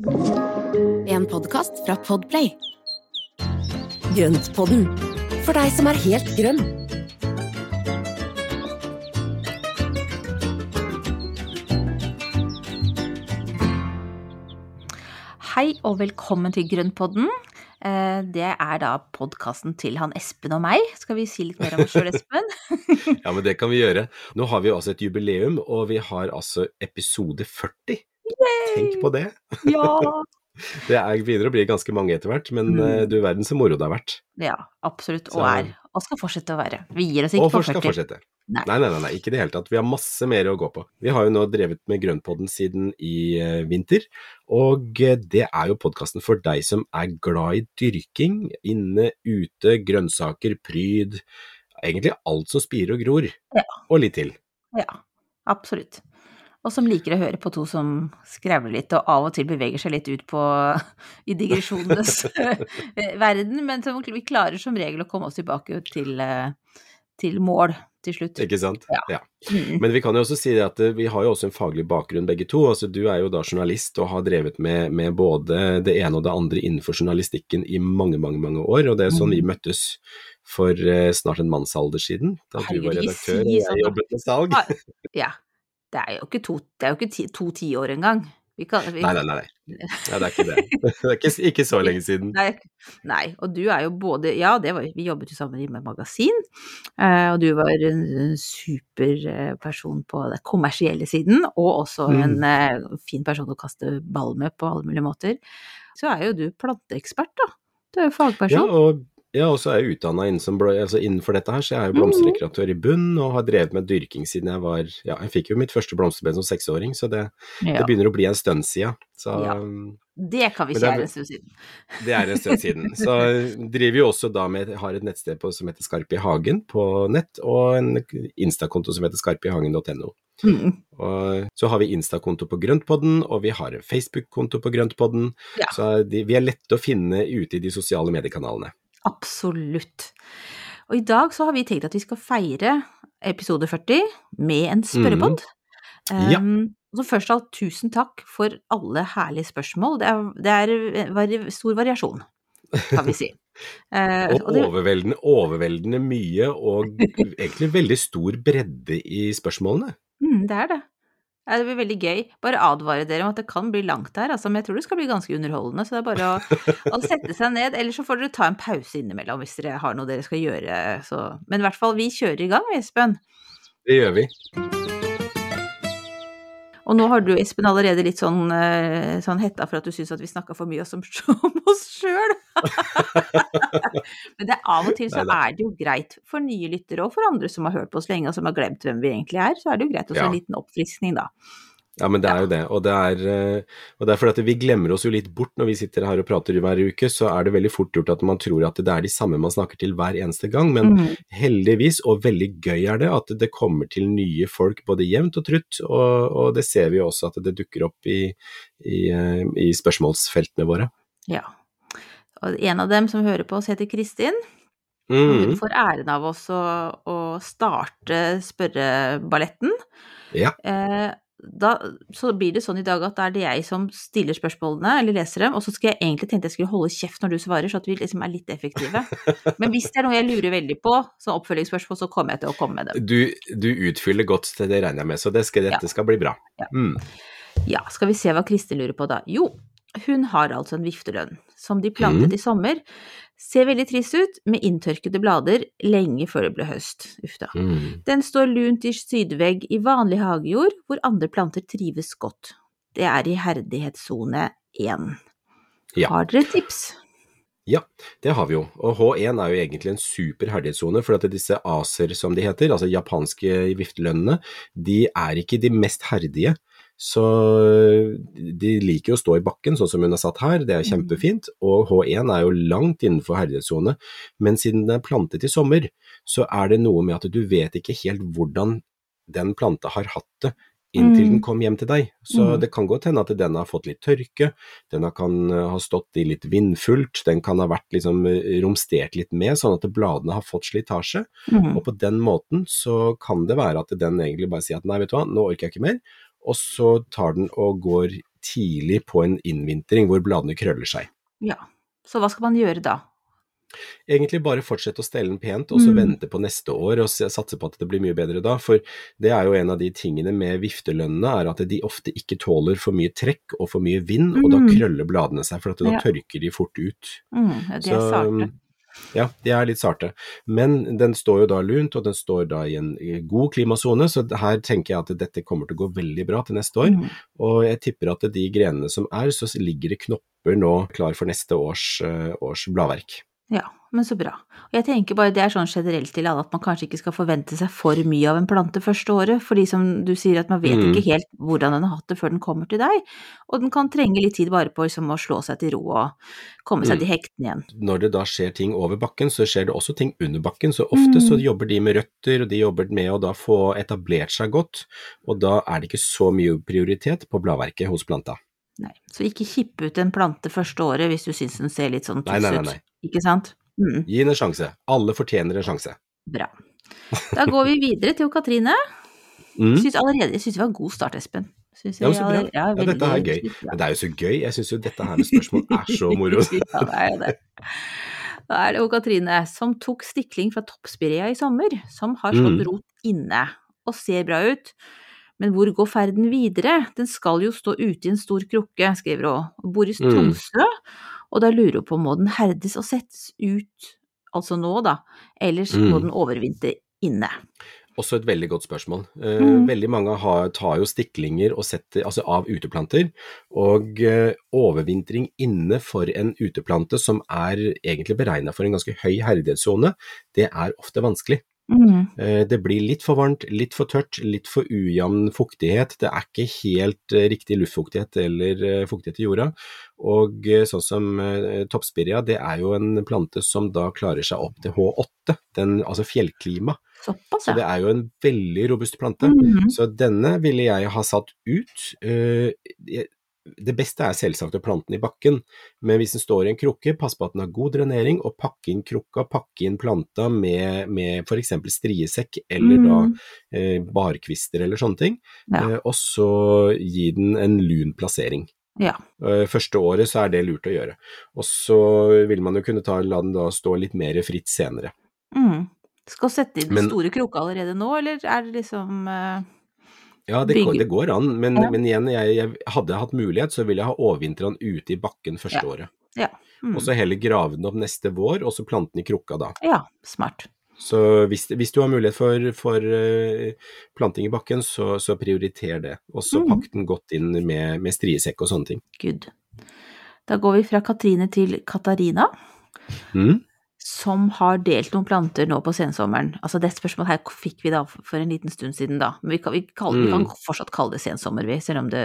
En podkast fra Podplay. Grøntpodden, for deg som er helt grønn. Hei og velkommen til Grønnpodden. Eh, Det er da podkasten til han Espen og meg. Skal vi si litt mer om oss sjøl, Espen? Ja, men det kan vi gjøre. Nå har vi altså et jubileum, og vi har altså episode 40. Tenk på det. Ja! Det er, begynner å bli ganske mange etter hvert, men Mm. eh, du verden så moro det har vært. Ja, absolutt. Og Så- er. Og skal fortsette å være. Vi gir oss ikke Og på skal fortsette. Nei. Nei, nei, nei, nei, ikke i det hele tatt. Vi har masse mer å gå på. Vi har jo nå drevet med Grønnpodden siden i eh, vinter, og eh, det er jo podkasten for deg som er glad i dyrking, inne, ute, grønnsaker, pryd, egentlig alt som spirer og gror, Ja. og litt til. Ja, absolutt. Og som liker å høre på to som skrevler litt, og av og til beveger seg litt ut på i digresjonenes verden, men som vi klarer som regel å komme oss tilbake til, eh, til mål til slutt. Ikke sant? Ja. ja. Men vi kan jo også si at eh, vi har jo også en faglig bakgrunn begge to. Altså, du er jo da journalist og har drevet med, med både det ene og det andre innenfor journalistikken i mange, mange mange år. Og det er sånn vi Mhm. møttes for eh, snart en mannsalder siden, da du var redaktør og jeg jobbet med salg. Ja. Det er jo ikke to, det ikke ti, to tiår engang. Vi kan, vi, Nei, nei, nei. Ja, det er ikke det. Det er ikke, ikke så lenge siden. Nei, nei, og du er jo både Ja, det var, vi jobbet jo sammen i med magasin, eh, og du var en superperson på den kommersielle siden, og også en mm. fin person å kaste ball med på alle mulige måter. Så er jo du planteekspert, da. Du er jo fagperson. Ja, og ja, og så er jeg utdanna altså innenfor dette her, så jeg er jo blomsterdekoratør i bunn og har drevet med dyrking siden jeg var Ja, jeg fikk jo mitt første blomsterbed som seksåring, så det, Ja, det begynner å bli en stund siden. Så Ja. um, det kan vi ikke vel- en stund siden. Det er en stund siden. Så driver vi også da med, har et nettsted på, som heter Skarp i hagen på nett, og en Insta-konto som heter skarpihagen.no. Mm. Og så har vi Insta-konto på Grøntpodden, og vi har en Facebook-konto på Grøntpodden. Ja. Så de, vi er lette å finne ute i de sosiale mediekanalene. Absolutt. Og i dag så har vi tenkt at vi skal feire episode 40 med en spørrepod. Ja. Um, så først av alt, tusen takk for alle herlige spørsmål. Det er, det er var, stor variasjon, kan vi si. Uh, Og overveldende, overveldende mye, og egentlig veldig stor bredde i spørsmålene. mm, det er det. Det blir veldig gøy. Bare advare dere om at det kan bli langt her, altså, men jeg tror det skal bli ganske underholdende. Så det er bare å, å sette seg ned, eller så får dere ta en pause innimellom hvis dere har noe dere skal gjøre. Så. Men i hvert fall, vi kjører i gang, Espen. Det gjør vi. Og nå har du, Espen, allerede litt sånn, eh, sånn hetta for at du syns at vi snakka for mye om, om oss sjøl. Men det, er av og til så er det jo greit for nye lyttere og for andre som har hørt på oss lenge og som har glemt hvem vi egentlig er, så er det jo greit å få Ja. en liten oppfriskning, da. Ja, men det er jo det. Og det er, eh, og det er fordi at vi glemmer oss jo litt bort når vi sitter her og prater hver uke, så er det veldig fort gjort at man tror at det er de samme man snakker til hver eneste gang. Men Mhm. heldigvis, og veldig gøy er det, at det kommer til nye folk både jevnt og trutt. Og, og det ser vi jo også at det dukker opp i, i, eh, i spørsmålsfeltene våre. Ja. Og en av dem som hører på oss, heter Kristin. Og hun Mm, får æren av oss å, å starte spørreballetten. ja. Eh, da, så blir det sånn i dag at da er det jeg som stiller spørsmålene, eller leser dem, og så skal jeg egentlig tenkte jeg skulle holde kjeft når du svarer, så at vi liksom er litt effektive. Men hvis det er noe jeg lurer veldig på, som oppfølgingsspørsmål, så kommer jeg til å komme med dem. Du, du utfyller godt, til det regner jeg med, så det skal, dette skal bli bra. Ja. Mm. Ja, skal vi se hva Kristin lurer på da. Jo, hun har altså en viftelønn, som de plantet mm. i sommer. Ser veldig trist ut, med inntørkede blader lenge før det ble høst. Uff da. Mm. Den står lunt i sydvegg i vanlig hagejord, hvor andre planter trives godt. Det er i herdighetssone 1. Ja. Har dere tips? Ja, det har vi jo. Og H1 er jo egentlig en super herdighetssone, for at disse aser, som de heter, altså japanske viftelønnene, de er ikke de mest herdige. Så de liker jo å stå i bakken, sånn som hun har satt her, det er kjempefint. Og H1 er jo langt innenfor herdighetssone, men siden den er plantet i sommer, så er det noe med at du vet ikke helt hvordan den planta har hatt det inntil Mm. den kom hjem til deg. Så Mm. det kan godt hende at den har fått litt tørke, den kan eh, ha stått i litt vindfullt, den kan ha vært liksom eh, romstert litt med, sånn at bladene har fått slitasje. Mm. Og på den måten så kan det være at den egentlig bare sier at nei, vet du hva, nå orker jeg ikke mer, og så tar den og går tidlig på en innvintring hvor bladene krøller seg. Ja. Så hva skal man gjøre da? Egentlig bare fortsette å stelle den pent, og så Mm. vente på neste år og satse på at det blir mye bedre da. For det er jo en av de tingene med viftelønnene, er at de ofte ikke tåler for mye trekk og for mye vind, og da Mm. krøller bladene seg, for at da Ja. tørker de fort ut. Mm, det er Så, sarte. Ja, de er litt sarte. Men den står jo da lunt, og den står da i en god klimasone, så her tenker jeg at dette kommer til å gå veldig bra til neste år. Mm. Og jeg tipper at de grenene som er, så ligger det knopper nå klar for neste års, eh, års bladverk. Ja, men så bra. Og jeg tenker bare det er sånn generelt til alle at man kanskje ikke skal forvente seg for mye av en plante første året, fordi som du sier at man vet Mm. ikke helt hvordan den har hatt det før den kommer til deg, og den kan trenge litt tid bare på liksom å slå seg til ro og komme seg Mm. til hektene igjen. Når det da skjer ting over bakken, så skjer det også ting under bakken. Så ofte så Mm. jobber de med røtter, og de jobber med å da få etablert seg godt, og da er det ikke så mye prioritet på bladverket hos planta. Nei, så ikke kippe ut en plante første året hvis du syns den ser litt sånn Nei, tuss nei, nei, ut, nei. Ikke sant? Mm, Gi den en sjanse. Alle fortjener en sjanse. bra. Da går vi videre til Katrine. Mm. Syns allerede, jeg syns det var en god start, Espen. Jeg, Ja, jeg så bra. aller- Ja, dette er gøy. Men det er jo så gøy. Jeg syns jo dette her med spørsmål er så moro. ja, det er jo det. Da er det jo Katrine som tok stikling fra toppspirea i sommer, som har slått Mm. rot inne og ser bra ut. Men hvor går ferden videre? Den skal jo stå ute i en stor krukke, skriver hun, bor i Mm. Og da lurer hun på må den herdes og settes ut, altså nå da, ellers må Mm. den overvintre inne. Også et veldig godt spørsmål. Eh, Mhm. Veldig mange har, tar jo stiklinger og setter, altså av uteplanter, og eh, overvintring inne for en uteplante som er egentlig beregna for en ganske høy herdighetssone, det er ofte vanskelig. Mm. Eh, Det blir litt for varmt, litt for tørt, litt for ujevn fuktighet. Det er ikke helt eh, riktig luftfuktighet eller eh, fuktighet i jorda. Og sånn som toppspiria, det er jo en plante som da klarer seg opp til H8, den, altså fjellklima. Såpass, Så det er jo en veldig robust plante. Mhm. Så denne ville jeg ha satt ut. Det beste er selvsagt å plante den i bakken, men hvis den står i en krukke, pass på at den har god drenering, og pakke inn krukka, pakke inn planta med, med f.eks. striesekk eller da Mhm. eh, barkvister eller sånne ting, Ja. eh, og så gi den en lun plassering. Ja. Eh, Første året så er det lurt å gjøre, og så vil man jo kunne ta, la den da stå litt mer fritt senere. Mm. Skal sette inn Men- store krukka allerede nå, eller er det liksom eh, Ja, det, det går an, men, Ja. men igjen, jeg, jeg hadde jeg hatt mulighet, så ville jeg ha overvintra den ute i bakken første Ja. året. Ja. Mm. Og så heller grave den opp neste vår, og så plante den i krukka da. Ja, smart. Så hvis, hvis du har mulighet for, for eh, planting i bakken, så, så prioriter det. Og så mm. pakk den godt inn med, med striesekk og sånne ting. Good. Da går vi fra Katrine til Katarina, Mm. Som har delt noen planter nå på sensommeren. Altså det spørsmålet her fikk vi da for en liten stund siden, da. Men vi kan, vi kaller, vi kan Mm. fortsatt kalle det sensommer, vi, selv om det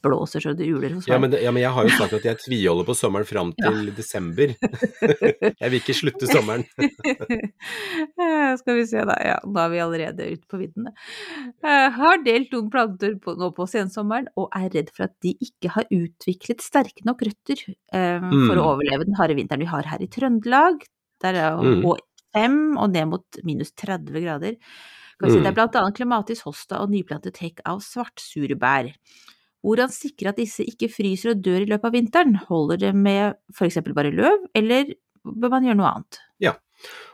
blåser så det uler hos Ja, men, ja, men jeg har jo sagt at jeg tviholder på sommeren fram til desember. jeg vil ikke slutte sommeren. Skal vi se da, ja, da er vi allerede ute på viddene. Eh, Har delt noen planter på, nå på sensommeren og er redd for at de ikke har utviklet sterke nok røtter eh, for å Mm. overleve den harde vinteren vi har her i Trøndelag. Der er jo H5 og ned mot minus 30 grader. Si, Mm. Det er blant annet Clematis hosta og nyplantet hekk av svartsurbær. Hvordan sikre at disse ikke fryser og dør i løpet av vinteren? Holder det med eksempel bare løv, eller bør man gjøre noe annet? Ja,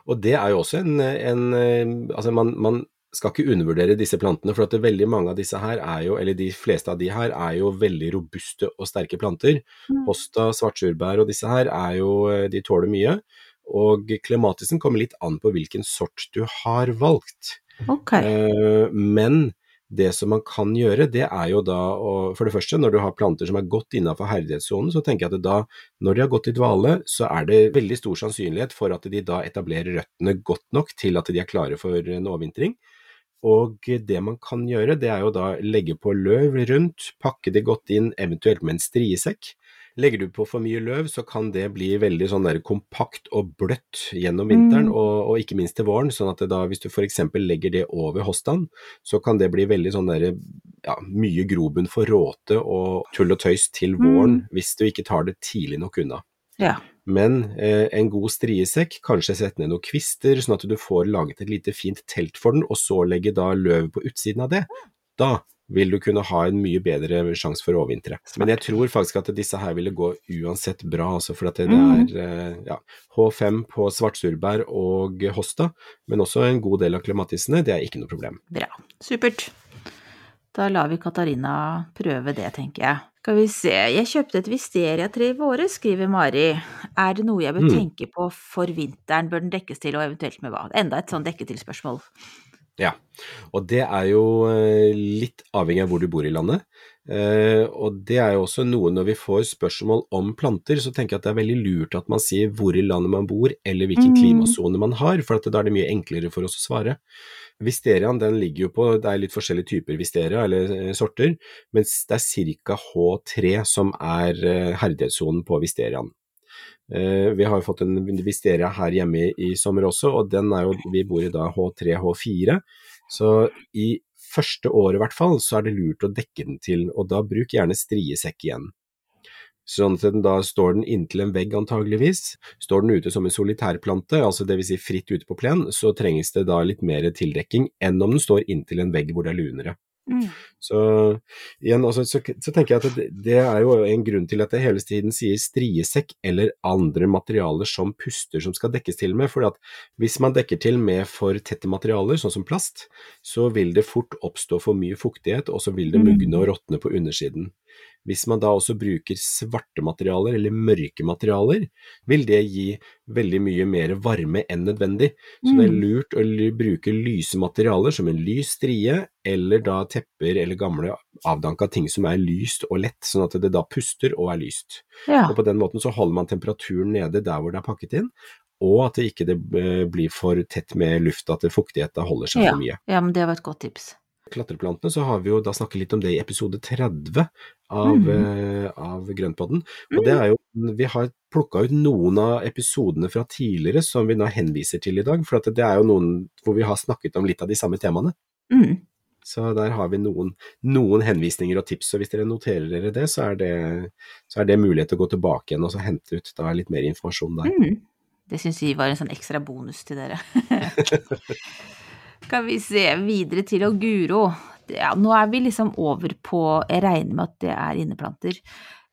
Og det er jo også en, en Altså, man, man skal ikke undervurdere disse plantene, for at veldig mange av disse her er jo, eller de fleste av de her, er jo veldig robuste og sterke planter. Mm. Hosta, svartsurbær og disse her er jo De tåler mye. Og klematisen kommer litt an på hvilken sort du har valgt. Okay. Eh, men det som man kan gjøre, det er jo da å For det første, når du har planter som er godt innafor herdighetssonen, så tenker jeg at da, når de har gått i dvale, så er det veldig stor sannsynlighet for at de da etablerer røttene godt nok til at de er klare for en overvintring. Og det man kan gjøre, det er jo da legge på løv rundt, pakke det godt inn, eventuelt med en striesekk. Legger du på for mye løv, så kan det bli veldig sånn der kompakt og bløtt gjennom vinteren, Mm. og, og ikke minst til våren. sånn at da, hvis du f.eks. legger det over hostaen, så kan det bli veldig sånn der, ja, mye grobunn for råte og tull og tøys til våren, hvis du ikke tar det tidlig nok unna. Ja. Men eh, en god striesekk, kanskje sette ned noen kvister, sånn at du får laget et lite fint telt for den, og så legge da løv på utsiden av det. Da vil du kunne ha en mye bedre sjanse for å overvintre. Men jeg tror faktisk at disse her ville gå uansett bra, altså for at det, det Mm. er eh, ja, H5 på svartsurbær og hosta, men også en god del av klematisene, det er ikke noe problem. Bra. Supert. Da lar vi Katarina prøve det, tenker jeg. Skal vi se, jeg kjøpte et visteriatre i våre, skriver Mari. Er det noe jeg bør Mm. tenke på for vinteren, bør den dekkes til, og eventuelt med hva? Enda et sånn dekke-til-spørsmål. Ja, og det er jo eh, litt avhengig av hvor du bor i landet. Eh, og det er jo også noe når vi får spørsmål om planter, så tenker jeg at det er veldig lurt at man sier hvor i landet man bor, eller hvilken Mm. klimasone man har, for at da er det mye enklere for oss å svare. Visteriaen den ligger jo på, det er litt forskjellige typer visteria, eller eh, sorter, mens det er ca. H3 som er herdighetssonen på visteriaen. Eh, vi har jo fått en visteria her hjemme i, sommer også, og den er jo, vi bor i da H3, H4. Så i første året i hvert fall, så er det lurt å dekke den til, og da bruk gjerne striesekk igjen. Sånn at den da står den inntil en vegg antageligvis. Står den ute som en solitærplante, altså dvs. Si fritt ute på plen, så trengs det da litt mer tildekking enn om den står inntil en vegg hvor det er lunere. Mm. Så igjen, altså, så, så tenker jeg at det, det er jo en grunn til at jeg hele tiden sier striesekk eller andre materialer som puster som skal dekkes til med, for hvis man dekker til med for tette materialer, sånn som plast, så vil det fort oppstå for mye fuktighet, og så vil det Mm. mugne og råtne på undersiden. Hvis man da også bruker svarte materialer eller mørke materialer, vil det gi veldig mye mer varme enn nødvendig. Så det er Mm. lurt å bruke lyse materialer som en lys strie, eller da tepper eller gamle avdanka ting som er lyst og lett, sånn at det da puster og er lyst. Ja. Og på den måten så holder man temperaturen nede der hvor det er pakket inn, og at det ikke det eh, blir for tett med luft, at fuktigheten holder seg Ja. for mye. ja, men det var et godt tips. Klatreplantene så har vi jo da snakket litt om det i episode 30 av, mm. uh, av Grønnpodden. Og det er jo, vi har plukka ut noen av episodene fra tidligere som vi nå henviser til i dag, for at det er jo noen hvor vi har snakket om litt av de samme temaene. Mm. Så der har vi noen, noen henvisninger og tips, og hvis dere noterer dere det, så er det, så er det mulighet til å gå tilbake igjen og så hente ut da litt mer informasjon der. Mm. Det syns vi var en sånn ekstra bonus til dere. Skal vi se videre til Oguro. Ja, nå er vi liksom over på Jeg regner med at det er inneplanter.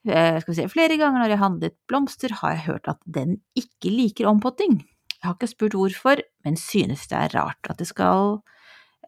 Eh, skal vi se, flere ganger når jeg handlet blomster, har jeg hørt at den ikke liker ompotting. Jeg har ikke spurt hvorfor, men synes det er rart at skal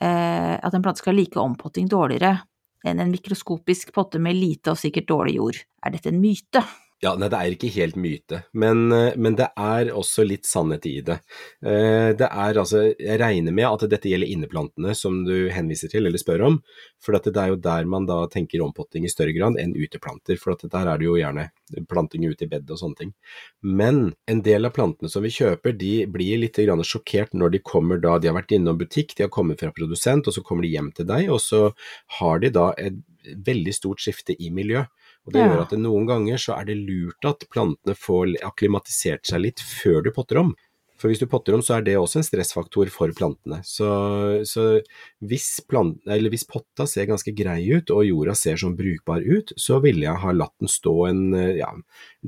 eh, at en plante skal like ompotting dårligere enn en mikroskopisk potte med lite og sikkert dårlig jord. Er dette en myte? Ja, nei, det er ikke helt myte, men, eh, men det er også litt sannhet i det. Eh, Det er altså, jeg regner med at dette gjelder inneplantene som du henviser til eller spør om, for det er jo der man da tenker ompotting i større grad enn uteplanter, for der er det jo gjerne planting ute i bedet og sånne ting. Men en del av plantene som vi kjøper, de blir litt sjokkert når de kommer da, de har vært innom butikk, de har kommet fra produsent, og så kommer de hjem til deg, og så har de da et veldig stort skifte i miljø. Og Det Ja. gjør at det noen ganger så er det lurt at plantene får akklimatisert seg litt før du potter om. For hvis du potter om, så er det også en stressfaktor for plantene. Så, så hvis, plant, eller hvis potta ser ganske grei ut, og jorda ser sånn brukbar ut, så ville jeg ha latt den stå en ja,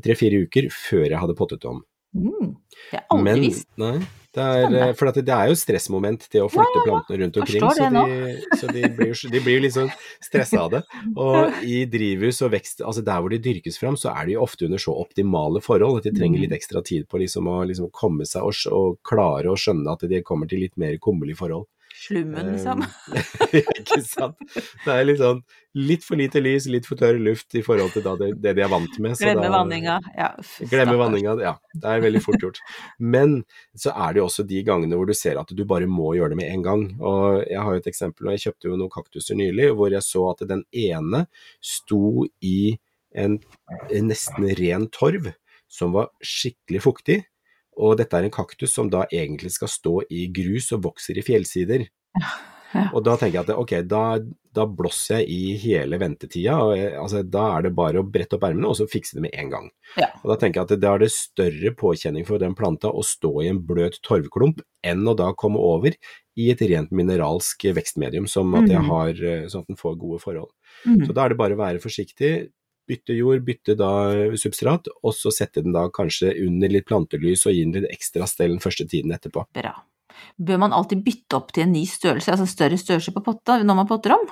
tre-fire uker før jeg hadde pottet om. Mm. Det har jeg aldri Men visst. nei, det er, for det er jo stressmoment til å flytte plantene rundt omkring, så, de, så de, blir, jo- de blir jo litt sånn stressa av det. Og i drivhus og vekst, altså der hvor de dyrkes fram, så er de ofte under så optimale forhold at de trenger litt ekstra tid på liksom å liksom komme seg og, og klare å skjønne at de kommer til litt mer kummerlige forhold. Slummen, liksom. Eh, ikke sant. Det er litt sånn litt for lite lys, litt for tørr luft i forhold til det, det de er vant med. så Glemme vanninga. Ja, Glemme vanninga, ja. Det er veldig fort gjort. Men så er det jo også de gangene hvor du ser at du bare må gjøre det med en gang. Og jeg har jo et eksempel, og jeg kjøpte jo noen kaktuser nylig, hvor jeg så at den ene sto i en, en nesten ren torv som var skikkelig fuktig. Og dette er en kaktus som da egentlig skal stå i grus og vokser i fjellsider. Ja. Og da tenker jeg at ok, da, da blåser jeg i hele ventetida. Og jeg, altså, da er det bare å brette opp ermene og så fikse det med en gang. Ja. Og Da tenker jeg at da er det større påkjenning for den planta å stå i en bløt torvklump enn å da komme over i et rent mineralsk vekstmedium, som at jeg Mhm. har, eh, sånn at den får gode forhold. Mm. Så da er det bare å være forsiktig. Bytte jord, bytte da substrat, og så sette den da kanskje under litt plantelys og gi den litt ekstra stell den første tiden etterpå. Bra. Bør man alltid bytte opp til en ny størrelse, altså større størrelse på potta, når man potter om?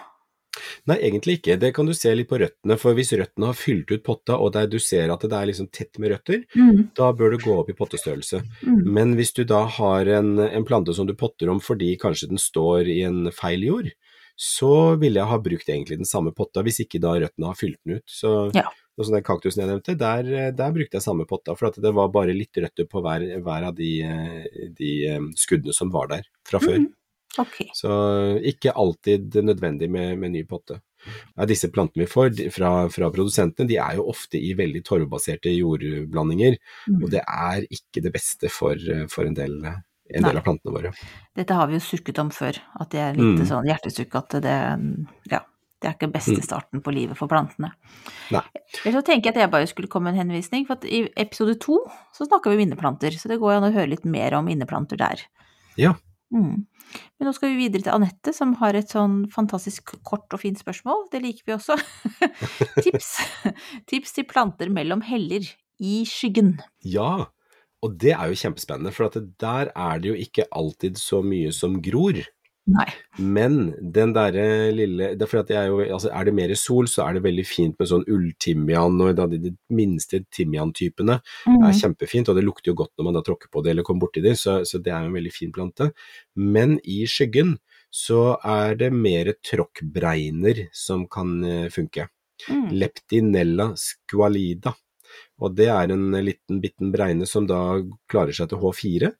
Nei, egentlig ikke. Det kan du se litt på røttene. For hvis røttene har fylt ut potta, og der du ser at det er liksom tett med røtter, Mm. da bør du gå opp i pottestørrelse. Mm. Men hvis du da har en, en plante som du potter om fordi kanskje den står i en feil jord, så ville jeg ha brukt egentlig den samme potta, hvis ikke da røttene har fylt den ut. Så Ja. sånn den kaktusen jeg nevnte, der, der brukte jeg samme potta, for at det var bare litt røtter på hver, hver av de, eh, de eh, skuddene som var der fra før. Mm. Okay. Så ikke alltid nødvendig med, med ny potte. Ja, disse plantene vi får fra, fra produsentene, de er jo ofte i veldig torvbaserte jordblandinger, Mm. og det er ikke det beste for, for en, del, en Nei. del av plantene våre. Dette har vi jo sukket om før, at det er litt Mm. sånn hjertesukk at det Ja. Det er ikke beste Mm. starten på livet for plantene. Nei. Eller så tenker jeg at jeg bare skulle komme med en henvisning, for i episode to så snakker vi om inneplanter, så det går an å høre litt mer om inneplanter der. Ja. Mm. Men nå skal vi videre til Anette, som har et sånn fantastisk kort og fint spørsmål. Det liker vi også. Tips. Tips til planter mellom heller i skyggen. Ja, og det er jo kjempespennende, for der er det jo ikke alltid så mye som gror. Nei. Men den derre lille det er, er, jo, altså er det mer sol, så er det veldig fint med sånn ulltimian og de, de minste timiantypene. Mm. Det er kjempefint, og det lukter jo godt når man da tråkker på det eller kommer borti det, så, så det er jo en veldig fin plante. Men i skyggen så er det mer tråkkbregner som kan eh, funke. Mm. Leptinella squalida. Og det er en liten bitten bregne som da klarer seg til H4,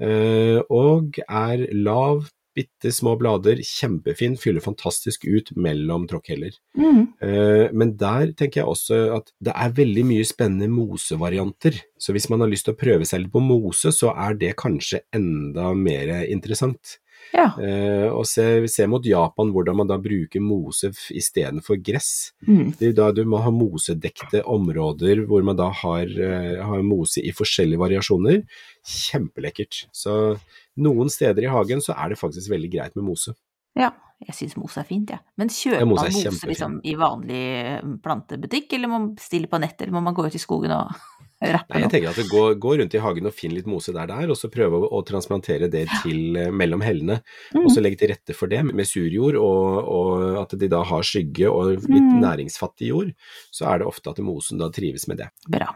eh, og er lav, bitte små blader, kjempefin, fyller fantastisk ut mellom tråkkheller. Mm. Eh, Men der tenker jeg også at det er veldig mye spennende mosevarianter. Så hvis man har lyst til å prøve seg litt på mose, så er det kanskje enda mer interessant. Ja. Eh, Og se, se mot Japan hvordan man da bruker mose istedenfor gress. Mm. Det er da du må ha mosedekte områder hvor man da har, eh, har mose i forskjellige variasjoner. Kjempelekkert. Så noen steder i hagen så er det faktisk veldig greit med mose. Ja, jeg syns mose er fint, jeg. Ja. Men kjøper Ja, mos man mose liksom, i vanlig eh, plantebutikk, eller må man bestille på nett, eller må man gå ut i skogen og rappe jeg tenker at Gå, gå rundt i hagen og finn litt mose der det er, og så prøve å, å transplantere det til eh, mellom hellene. Mm. Og så legge til rette for det med surjord, og, og at de da har skygge og litt Mm. næringsfattig jord. Så er det ofte at mosen da trives med det. Bra.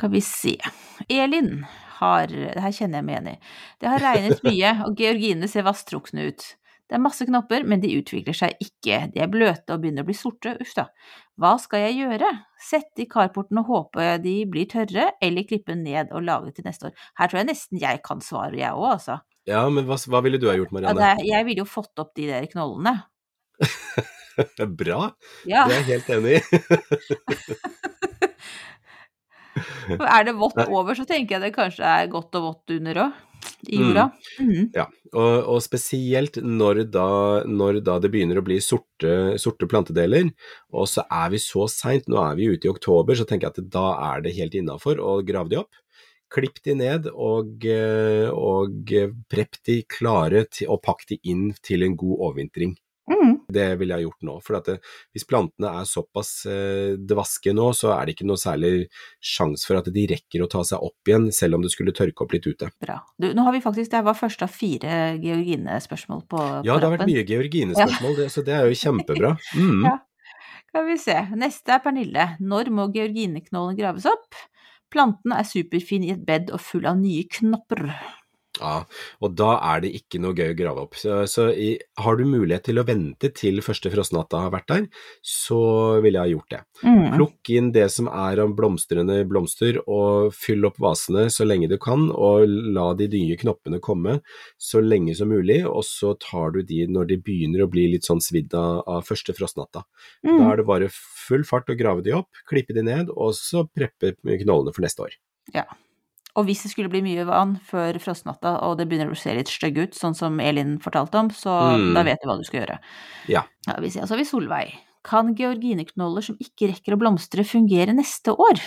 Kan vi se. Elin har Det her kjenner jeg meg igjen i. Det har regnet mye, og georginene ser vasstrukne ut. Det er masse knopper, men de utvikler seg ikke. De er bløte og begynner å bli sorte. Uff da. Hva skal jeg gjøre? Sette i carporten og håpe de blir tørre, eller klippe ned og lage til neste år? Her tror jeg nesten jeg kan svare, jeg òg, altså. Ja, men hva, hva ville du ha gjort, Ja, Marianne? det er, jeg ville jo fått opp de der knollene. Bra, Ja. det er jeg helt enig i. Er det vått over, så tenker jeg det kanskje er godt og vått under òg. I jorda. Mhm. Ja, og, og spesielt når da, når da det begynner å bli sorte, sorte plantedeler, og så er vi så seint, nå er vi ute i oktober, så tenker jeg at da er det helt innafor å grave de opp. Klipp de ned og, eh, og prepp de klare til, og pakk de inn til en god overvintring. Mhm. Det ville jeg gjort nå. For at det, hvis plantene er såpass eh, dvaske nå, så er det ikke noe særlig sjanse for at de rekker å ta seg opp igjen, selv om det skulle tørke opp litt ute. Bra. Du, nå har vi faktisk, det var første av fire Georgine-spørsmål på, Ja, på det har vært mye Georgine-spørsmål, det- så det er jo kjempebra. Mm. Ja. Skal vi se. Neste er Pernille. Når må georgineknollen graves opp? Planten er superfin i et bed og full av nye knopper. Ja, og da er det ikke noe gøy å grave opp. Så, så i, har du mulighet til å vente til første frostnatta har vært der, så ville jeg ha gjort det. Mm. Plukk inn det som er av blomstrende blomster, og fyll opp vasene så lenge du kan, og la de nye knoppene komme så lenge som mulig, og så tar du de når de begynner å bli litt sånn svidd av, av første frostnatta. Da Mm. er det bare full fart å grave de opp, klippe de ned, og så preppe knollene for neste år. Ja. Og hvis det skulle bli mye vann før frostnatta, og det begynner å se litt stygg ut, sånn som Elin fortalte om, så Mm. da vet du hva du skal gjøre. Ja. Ja, vi ser. altså vi Solveig. Kan georgineknoller som ikke rekker å blomstre, fungere neste år?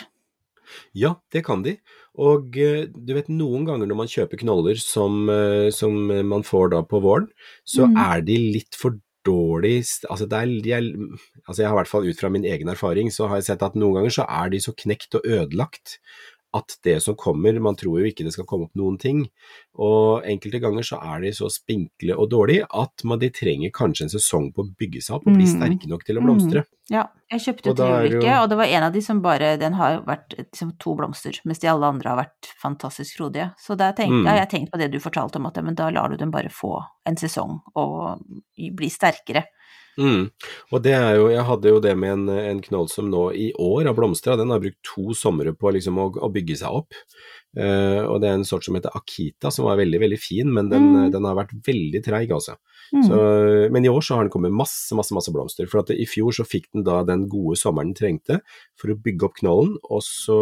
Ja, det kan de. Og eh, du vet, noen ganger når man kjøper knoller som, eh, som man får da på våren, så Mm. er de litt for dårlig altså, det er, er, altså Jeg har i hvert fall ut fra min egen erfaring så har jeg sett at noen ganger så er de så knekt og ødelagt at det som kommer, man tror jo ikke det skal komme opp noen ting. Og enkelte ganger så er de så spinkle og dårlige at man, de trenger kanskje en sesong på å bygge seg opp og bli Mm. sterke nok til å blomstre. Ja, jeg kjøpte treulike, jo- og det var en av de som bare Den har vært liksom to blomster, mens de alle andre har vært fantastisk frodige. Så da Mm. ja, jeg tenkte på det du fortalte om, at ja, men da lar du dem bare få en sesong og bli sterkere. Mm. Og det er jo, jeg hadde jo det med en, en knoll som nå i år har blomstra, den har brukt to somre på liksom å, å bygge seg opp. Uh, og det er en sort som heter Akita, som var veldig, veldig fin, men den, Mm. den har vært veldig treig, altså. Mm. Så, men i år så har den kommet masse, masse, masse blomster. For at i fjor så fikk den da den gode sommeren den trengte for å bygge opp knollen, og så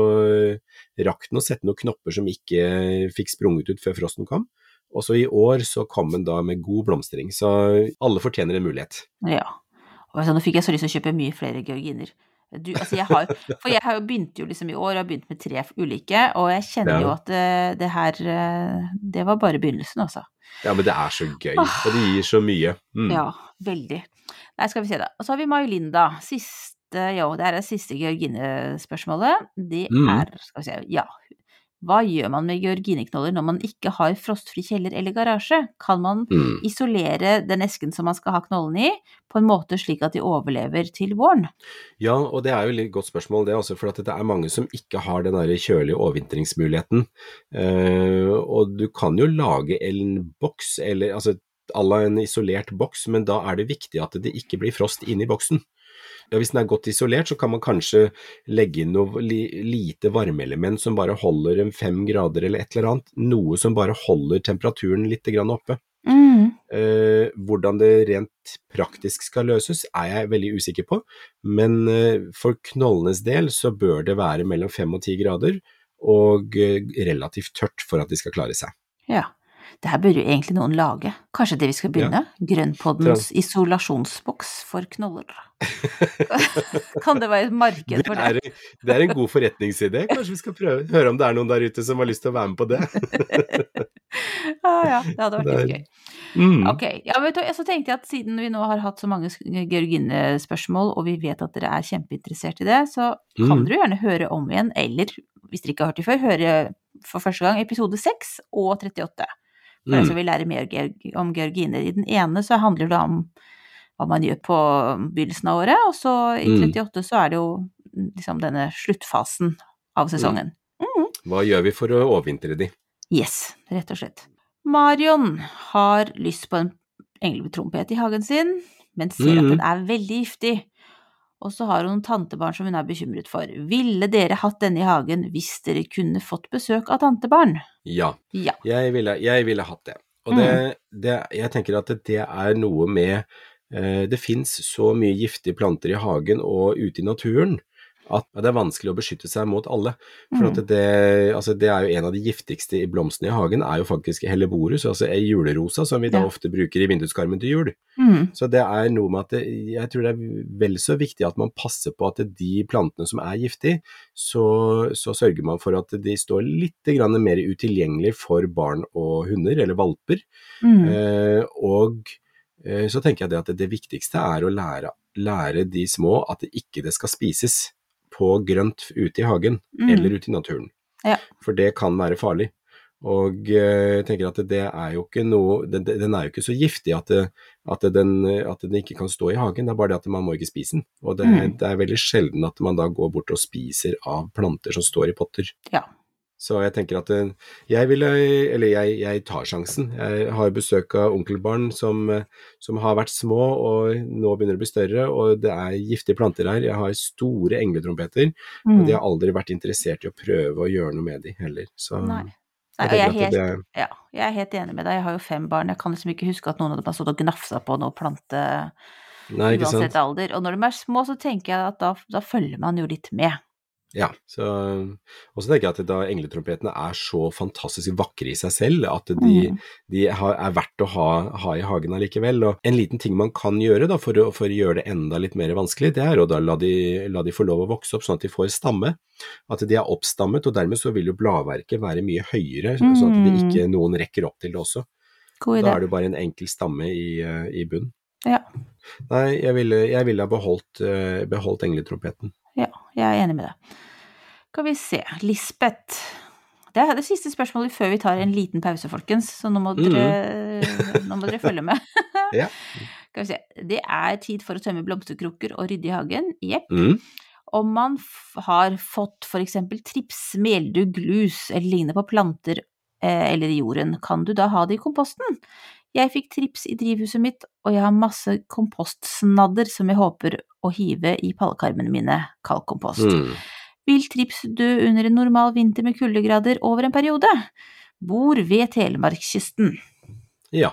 rakk den å sette noen knopper som ikke fikk sprunget ut før frosten kom. Og så i år så kom den da med god blomstring, så alle fortjener en mulighet. Ja. Og altså, nå fikk jeg så lyst til å kjøpe mye flere georginer. Du, altså jeg har, for jeg har jo begynt jo liksom i år, og har begynt med tre ulike, og jeg kjenner Ja. jo at det, det her eh, Det var bare begynnelsen, altså. Ja, men det er så gøy, og det gir så mye. Mm. Ja, veldig. Nei, skal vi se da. Og så har vi May-Linda. Siste, jo, det er det siste georginespørsmålet. Det er Mm. skal vi se, ja. Hva gjør man med georgineknoller når man ikke har frostfri kjeller eller garasje? Kan man Mm. isolere den esken som man skal ha knollen i, på en måte slik at de overlever til våren? Ja, og det er jo et godt spørsmål det også, for at det er mange som ikke har den kjølige overvintringsmuligheten. Uh, og du kan jo lage en boks, eller altså à la en isolert boks, men da er det viktig at det ikke blir frost inni boksen. Ja, hvis den er godt isolert, så kan man kanskje legge inn noe li, lite varmeelement som bare holder en fem grader eller et eller annet. Noe som bare holder temperaturen litt grann oppe. Mm. Eh, hvordan det rent praktisk skal løses, er jeg veldig usikker på, men eh, for knollenes del så bør det være mellom fem og ti grader, og eh, relativt tørt for at de skal klare seg. Ja. Det her burde jo egentlig noen lage. Kanskje det vi skal begynne? Grønnpoddens isolasjonsboks for knoller. kan det være et marked Det for er, det? det er en god forretningsidé, kanskje vi skal prøve, høre om det er noen der ute som har lyst til å være med på det. ah, ja, det hadde vært litt gøy. Mm. Ok, ja, vet du, så tenkte jeg at siden vi nå har hatt så mange Georgine-spørsmål, og vi vet at dere er kjempeinteressert i det, så kan Mm. dere gjerne høre om igjen, eller hvis dere ikke har hørt det før, høre for første gang episode 6 og 38. Mm. dere vi lærer mer om georginer. I den ene så handler det om hva man gjør på begynnelsen av året, og så i Mm. 38 så er det jo liksom denne sluttfasen av sesongen. Hva gjør vi for å overvintre de? Yes, rett og slett. Marion har lyst på en engletrompet i hagen sin, men ser at den er veldig giftig. Og så har hun noen tantebarn som hun er bekymret for. Ville dere hatt denne i hagen hvis dere kunne fått besøk av tantebarn? Ja. Ja. Jeg ville, jeg ville hatt det. Og det, det, jeg tenker at det er noe med eh, Det fins så mye giftige planter i hagen og ute i naturen at det er vanskelig å beskytte seg mot alle. For at det, altså det er jo en av de giftigste i blomstene i hagen, er jo faktisk helleborus, altså ei julerosa, som vi da Ja. ofte bruker i vinduskarmen til jul. Mm. Så det er noe med at det, jeg tror det er vel så viktig at man passer på at de plantene som er giftige, så, så sørger man for at de står litt grann mer utilgjengelig for barn og hunder, eller valper. Mm. Eh, og eh, så tenker jeg det at det, det viktigste er å lære, lære de små at det ikke det skal spises på grønt ute i hagen, Mm. eller ute i naturen. Ja. For det kan være farlig. Og eh, jeg tenker at det, det er jo ikke noe Den, den er jo ikke så giftig at, det, at, det, den, at den ikke kan stå i hagen, det er bare det at man må ikke spise den. Og det, Mm. det er veldig sjelden at man da går bort og spiser av planter som står i potter. Ja. Så jeg tenker at eh, jeg ville, eller jeg, jeg tar sjansen. Jeg har besøk av onkelbarn som, som har vært små og nå begynner å bli større, og det er giftige planter her. Jeg har store engletrompeter, Mm. og de har aldri vært interessert i å prøve å gjøre noe med de heller. Så Nei. Nei, jeg er helt, ja, jeg er helt enig med deg. Jeg har jo fem barn. Jeg kan liksom ikke huske at noen av dem har stått og gnafsa på noe plante Nei, ikke sant. alder. Og når de er små, så tenker jeg at da, da følger man jo litt med. Ja, så, og så tenker jeg at da engletrompetene er så fantastisk vakre i seg selv, at de, Mm. de har, er verdt å ha, ha i hagen allikevel. Og en liten ting man kan gjøre da, for, å, for å gjøre det enda litt mer vanskelig, det er å da la de, la de få lov å vokse opp sånn at de får stamme. At de er oppstammet, og dermed så vil jo bladverket være mye høyere, sånn at det Mm. ikke noen rekker opp til det også. God Da er det bare en enkel stamme i, eh, i bunn. Ja. Nei, jeg ville, jeg ville ha beholdt, eh, beholdt engletrompeten. Ja, jeg er enig med deg. Skal vi se. Lisbeth. Det er det siste spørsmålet før vi tar en liten pause, folkens. Så nå må dere, nå må dere følge med. Ja. Skal vi se. Det er tid for å tømme blomsterkrukker og rydde i hagen. Jepp. Mm. Om man har fått for eksempel trips, meldugg, lus eller lignende på planter eh, eller i jorden, kan du da ha det i komposten? Jeg fikk trips i drivhuset mitt, og jeg har masse kompostsnadder som jeg håper å hive i pallekarmene mine, kald kompost. Mm. Vil trips dø under en normal vinter med kuldegrader over en periode? Bor ved Telemarkskysten. Ja,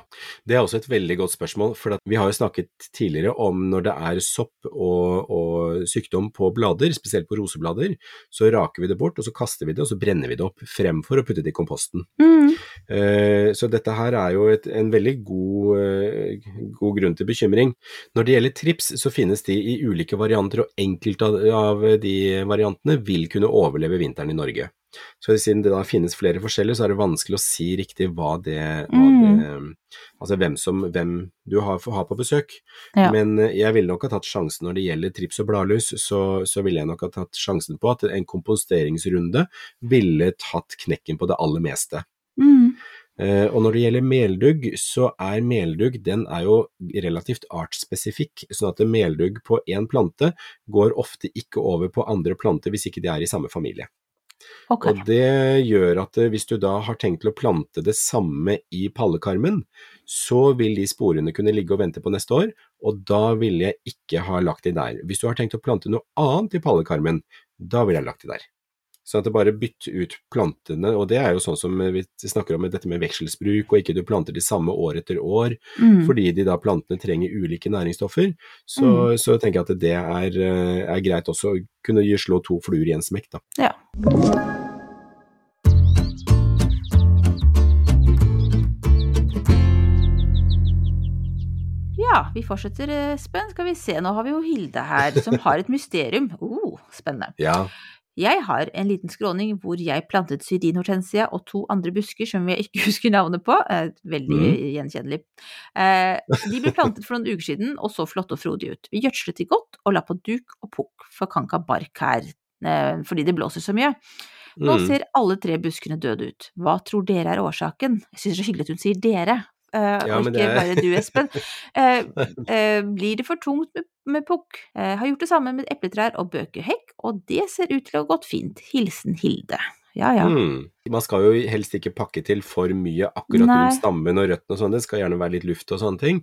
det er også et veldig godt spørsmål, for vi har jo snakket tidligere om når det er sopp og, og sykdom på blader, spesielt på roseblader, så raker vi det bort, og så kaster vi det, og så brenner vi det opp, fremfor å putte det i komposten. Mm. Eh, Så dette her er jo et, en veldig god, eh, god grunn til bekymring. Når det gjelder trips, så finnes de i ulike varianter, og enkelte av, av de variantene vil kunne overleve vinteren i Norge. Så siden det da finnes flere forskjellige, så er det vanskelig å si riktig hva det, hva Mm. det Altså hvem, som, hvem du har, får ha på besøk. Ja. Men eh, jeg ville nok ha tatt sjansen når det gjelder trips og bladlus, så, så ville jeg nok ha tatt sjansen på at en komposteringsrunde ville tatt knekken på det aller meste. Mm. Uh, og når det gjelder meldugg, så er meldugg den er jo relativt artsspesifikk, sånn at meldugg på én plante går ofte ikke over på andre planter hvis ikke de er i samme familie. Ok. Og det gjør at eh, hvis du da har tenkt til å plante det samme i pallekarmen, så vil de sporene kunne ligge og vente på neste år, og da ville jeg ikke ha lagt de der. Hvis du har tenkt å plante noe annet i pallekarmen, da ville jeg lagt de der. Sånn at det bare bytter ut plantene, og det er jo sånn som vi snakker om dette med vekselsbruk, og ikke du planter de samme år etter år, Mm. fordi de da plantene trenger ulike næringsstoffer, så, så tenker jeg at det er, eh, er greit også å kunne slå to fluer i en smekk, da. Ja. Ja, vi fortsetter, Espen. Skal vi se, nå har vi jo Hilde her, som har et mysterium. Oh, spennende. Ja. Jeg har en liten skråning hvor jeg plantet syrinhortensia og to andre busker som jeg ikke husker navnet på. Eh, veldig mm. gjenkjennelig. Eh, de ble plantet for noen uker siden og så flotte og frodige ut. Vi gjødslet de godt og la på duk og pukk, for kan ikke bark her eh, fordi det blåser så mye. Nå Mm. ser alle tre buskene døde ut. Hva tror dere er årsaken? Jeg synes det er så hyggelig at hun sier dere, Uh, Ja, og ikke er- bare du, Espen. Uh, uh, blir det for tungt med, med pukk? Har gjort det samme med epletrær og bøkehekk, og det ser ut til å ha gått fint. Hilsen Hilde. Ja ja. Mm. Man skal jo helst ikke pakke til for mye akkurat Nei. rundt stammen og røttene og sånn, det skal gjerne være litt luft og sånne ting.